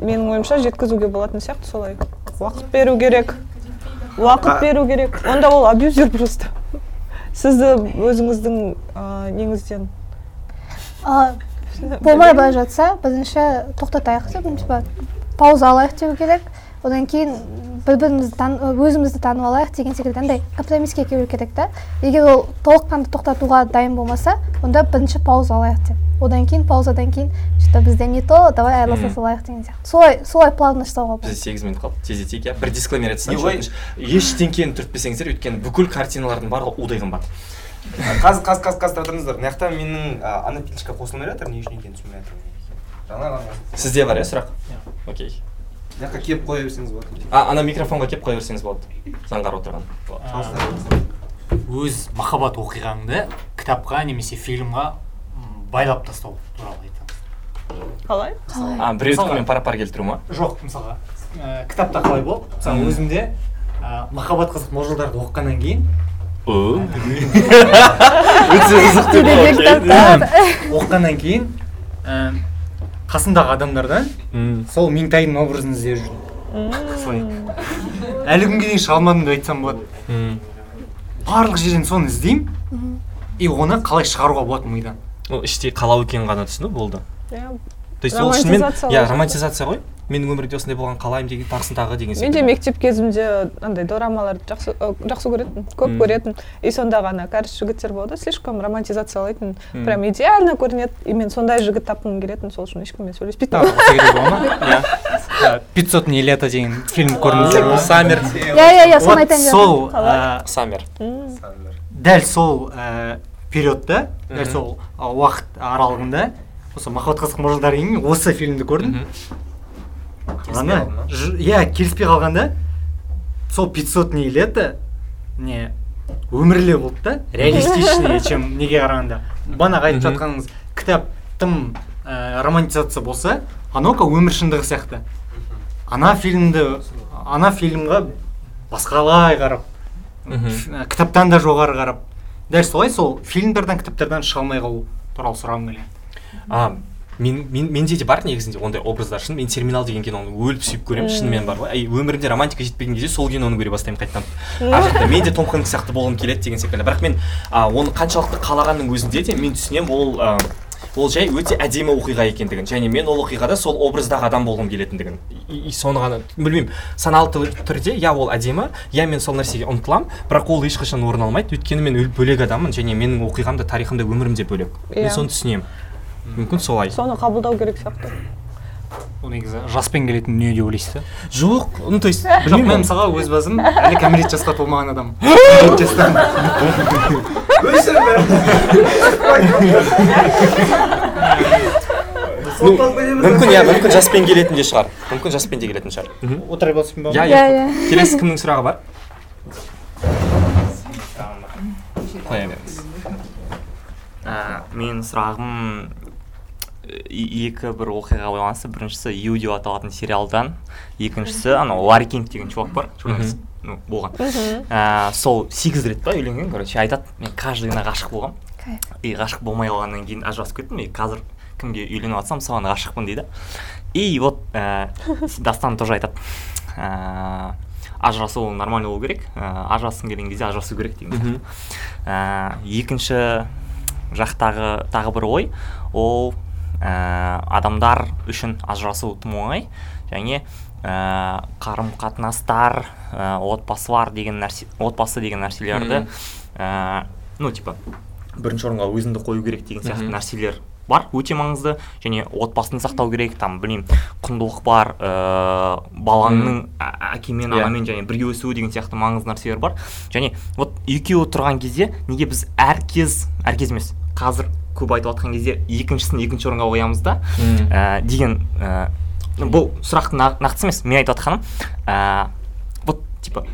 Менің ойымша жеткізуге болатын сияқты солай. Уақыт беру керек. Уақыт беру керек. Онда ол абьюзер просто. Сізді өзіңіздің ә, неңізден? А, болмай бара жатса бірінші тоқтатайық деп пауза алайық деу керек. Одан кейін бір бірімізді тан- өзімізді танып алайық деген секілді андай компромисске келу керек та. Егер ол толыққанды тоқтатуға дайын болмаса онда бірінші пауза алайық деп. Одан кейін паузадан кейін что то бізде не то давай айырылыса салайық деген сияқты. Солай солай плавно жасауға болады. Бізде сегіз минут қалды тездетейік иә? Бір дисклеймер айтсаңшы ештеңкені түртпесеңіздер өйткені бүкіл картиналардың барлығы удай қымбат. Қазір қазір қазір қазір тұра тұрыңыздар мына жақта менің а, ана пилочка қосылмай жатыр не үшін екенін түсінбей жатырмын жаңа ғана. Сізде бар иә сұрақ? Окей. Мына жаққа келіп қоя берсеңіз болады а ана микрофонға келіп қоя берсеңіз болады заңғар отырған. Өз махаббат оқиғаңды кітапқа немесе фильмға байлап тастау туралы айтамыз. Қалай? А біреудікімен пара пар келтіру ма? Жоқ мысалға ә, кітапта қалай болды? Мысалы өзімде ә, махаббат қызық мол-жылдарды оқығаннан кейін өте қызықты оқығаннан кейін қасымдағы адамдардан сол меңтайдың образын іздеп жүрдім. Солай. Әлі күнге дейін шыға алмадым деп айтсам болады. Барлық жерден соны іздеймін и оны қалай шығаруға болады мидан. Ол іштей қалау екенін ғана түсіну болды. Иә. То есть ол шынымен иә романтизация ғой. Менің өмірімде осындай болған қалаймын деген тағысын тағы деген мен де мектеп кезімде андай дорамаларды жақсы жақсы көретін көп Мм. көретін. И сондағы ана кәріс жігіттер болады слишком романтизациялайтын прям идеально көрінеді. И мен сондай жігіт тапқым келетін сол үшін ешкіммен сөйлеспейтін Иә. пятьсотное лето деген фильм көрдіңіздер ме саммер. Иә иә иә соны айтайын деп сол ә, саммер. Дәл сол ә, периодта дәл сол а, уақыт аралығында осы махаббат қызық мол-жылдар деген осы фильмді көрдім. Ана иә келіспей қалғанда сол пятьсотное лето не өмірлі болды да. Реалистичный чем неге қарағанда. Бағанағы айтып жатқаныңыз кітап тым ә, романтизация болса анаука өмір шындығы сияқты. Ана фильмді ана фильмға басқалай қарап. Ф- кітаптан да жоғары қарап. Дәл солай сол фильмдардан кітаптардан шыға алмай қалу туралы сұрағым келеді. А мен, мен менде де бар негізінде ондай образдар. Шын мен терминал деген киноны өліп сүйіп көремін. Шынымен бар ғой. Өмірімде романтика жетпеген кезде сол киноны көре бастаймын қайтадан. Ар жақта мен де том хэнкс сияқты болғым келеді деген секілді. Бірақ мен а, оны қаншалықты қалағанның өзінде де мен түсінемін ол а, ол жай өте әдемі оқиға екендігін. Және мен ол оқиғада сол образдағы адам болғым келетіндігін. И, и соны ғана білмеймін саналы түр- түрде иә ол әдемі иә мен сол нәрсеге ұмтыламын. Бірақ ол ешқашан орын алмайды. Өйткені мен өл- бөлек адаммын және менің оқиғам да тарихым да өмірім де бөлек. Мен Иә. соны түсінемін. Мүмкін солай. Соны қабылдау керек сияқты. Ол негізі жаспен келетін дүние деп ойлайсыз да? Жоқ ну то есть жоқ білмеймін. мен мысалға өз басым әлі кәмелет жасқа толмаған адаммын жастамын мүмкін иә мүмкін жаспен келетін де шығар. Мүмкін жаспен де келетін шығар. Отыра бассын ба? Иә Иә, келесі кімнің сұрағы бар? Қоя беріңіз. Менің сұрағым екі бір оқиғаға байланысты біріншісі ю деп аталатын сериалдан екіншісі анау ларри кинг деген чувак бар журналист ну болған. Ә, сол сегіз рет па үйленген короче айтады мен каждыйына ғашық болғанмын и ғашық болмай қалғаннан кейін ажырасып кеттім и қазір кімге үйленіп жатсам соған ғашықпын дейді. И вот ә, дастан тоже айтады ә, ажырасу ол нормально болу керек ә, ажырасқың келген кезде ажырасу керек деген сияқты ә, екінші жақтағы тағы бір ой. Ол ә, адамдар үшін ажырасу тым оңай және ә, қарым қатынастар ә, отбасылар деген нәрсе отбасы деген нәрселерді ә, ну типа бірінші орынға өзіңді қою керек деген сияқты нәрселер бар. Өте маңызды. Және отбасын сақтау керек там білмеймін құндылық бар ыыы балаңның ә- әкемен Иә. анамен және бірге өсуі деген сияқты маңызды нәрселер бар. Және вот екеуі тұрған кезде неге біз әр кез әр кез емес қазір көп айтып жатқан кезде екіншісін екінші орынға қоямыз да. Ә, деген ә, бұл сұрақ на- нақты емес мен айтып жатқаным. Ә, вот типа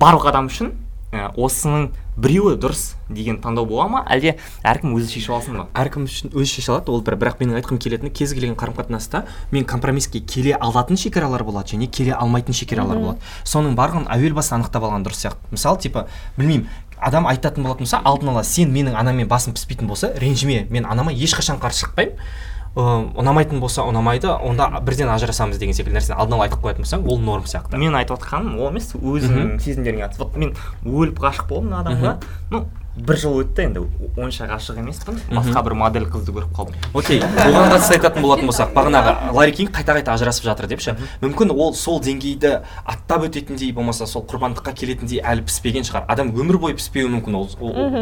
барлық адам үшін ә, осының біреуі дұрыс деген таңдау бола ма? Әлде әркім өзі шешіп алсын ба? Әркім үшін өзі шеше алады ол бір бірақ менің айтқым келетіні кез келген қарым қатынаста мен компромисске келе алатын шекаралар болады және келе алмайтын шекаралар болады. Соның барлығын әуел баста анықтап алған дұрыс сияқты. Мысалы типа білмеймін адам айтатын болатын болса алдын ала сен менің анаммен басым піспейтін болса ренжіме. Мен анама ешқашан қарсы шықпаймын. Ыыы ұнамайтын болса ұнамайды онда бірден ажырасамыз деген секілді нәрсені алдын ала айтып қоятын болсаң ол норм сияқты. Мен айтып жатқаным ол емес өзіңнің сезімдеріңе қатысты. Вот мен өліп ғашық болдым мына адамға ну бір жыл өтті енді онша ғашық емеспін. Басқа бір модель қызды көріп қалдым. Окей оған қатысты айтатын болатын болсақ бағанағы ларри кинг қайта қайта ажырасып жатыр деп ше мүмкін ол сол деңгейді аттап өтетіндей болмаса сол құрбандыққа келетіндей әлі піспеген шығар. Адам өмір бойы піспеуі мүмкін ол,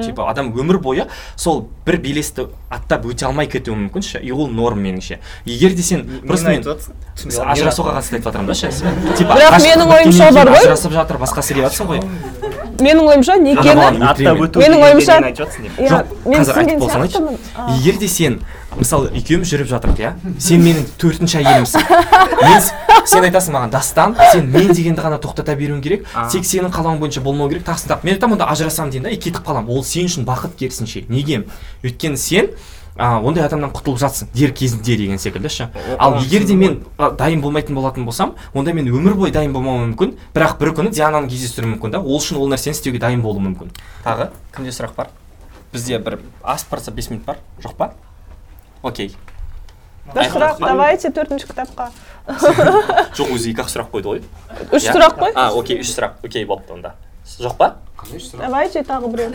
типа адам өмір бойы сол бір белесті аттап өте алмай кетуі мүмкін ше и ол норм меніңше. Егер де сен просто мен ажырасуға қатысты айтып жатырмын да ше. Типа Бірақ менің ойымша бар ғой. ажырасып жатыр басқа сөйлеп жатрсың ғой. Менің ойымша некені Менің ойымша- Иә, жоқ мен қазір айтып егер де сен мысалы екеуміз жүріп жатырмық иә? Сен менің төртінші әйелімсің. Мен сен айтасың маған дастан сен мен дегенді ғана тоқтата беруің керек. Тек сенің қалауың бойынша болмау керек тағы мен айтамын онда ажырасамын деймін да и кетіп қаламын. Ол сен үшін бақыт керісінше. Неге? Өйткені сен а, ондай адамнан құтылып жатсың дер кезінде деген секілді ше. Ал егер де мен а, дайын болмайтын болатын болсам онда мен өмір бойы дайын болмауым мүмкін бірақ бір күні диананы кездестіруім мүмкін да. Ол үшін ол нәрсені істеуге дайын болуым мүмкін. Тағы кімде сұрақ бар? Бізде бір асып барса бес минут бар. Жоқ па? Окей. Бір сұрақ давайте төртінші кітапқа. Жоқ өзі екі ақ сұрақ қойды ғой. Үш сұрақ қой. А окей үш сұрақ. Окей болыпты онда. Жоқ па? Давайте тағы біреу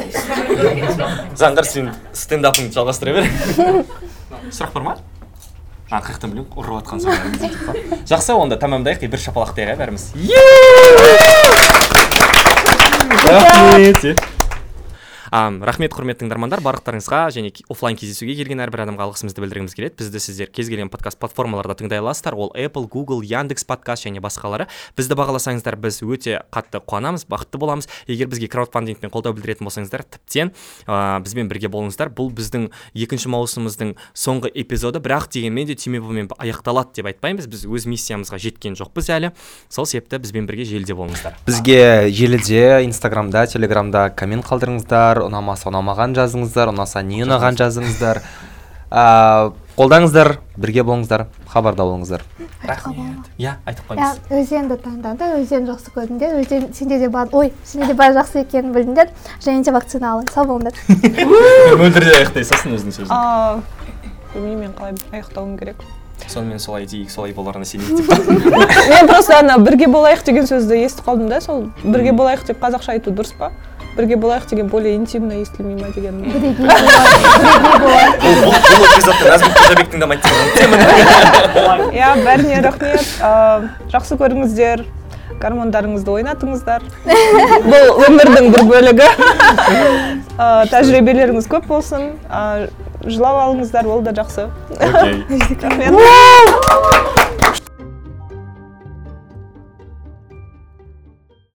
заңғар сен стендапыңды жалғастыра бер. Сұрақ бар ма? А қай жақтан білемін ұрып жатқан жақсы онда тамамдайық и бір шапалақтайық иә бәріміз. Рахмет Ам, рахмет құрметті тыңдармандар барлықтарыңызға және оффлайн кездесуге келген әрбір адамға алғысымызды білдіргіміз келеді. Бізді сіздер кез келген подкаст платформаларда тыңдай аласыздар. Ол apple google яндекс подкаст және басқалары. Бізді бағаласаңыздар біз өте қатты қуанамыз бақытты боламыз. Егер бізге краудфандингпен қолдау білдіретін болсаңыздар тіптен ә, бізбен бірге болыңыздар. Бұл біздің екінші маусымымыздың соңғы эпизоды. Бірақ дегенмен де түймеболмен аяқталады деп айтпаймыз. Біз өз миссиямызға жеткен жоқпыз әлі. Сол себепті бізбен бірге желіде болыңыздар. Бізге желіде инстаграмда телеграмда коммент қалдырыңыздар. Ұнамаса ұнамаған жазыңыздар ұнаса не ұнаған жазыңыздар. Ә, қолдаңыздар бірге болыңыздар хабарда болыңыздар. Рахмет. иә айтып иә қойыңыз өзенді таңдады өзен жақсы көрдіңдер өзен сенде де бар ой сенде де бар жақсы екенін білдіңдер. Және де вакцина алың сау болыңдар. Мөлдірде аяқтай салсын өзінің сөзін. А білмеймін мен қалай аяқтауым керек. Сонымен солай дейік солай боларына сенейік деп. Мен просто ана бірге болайық деген сөзді естіп қалдым да сол бірге болайық деп қазақша айту дұрыс па? Бірге болайық деген более интимно естілмей ма деген бұл эпизодты назгүл иә бәріне рахмет. Жақсы көріңіздер гормондарыңызды ойнатыңыздар. Бұл өмірдің бір бөлігі. Тәжірибелеріңіз көп болсын. Жылап алыңыздар ол да жақсы. Рахмет.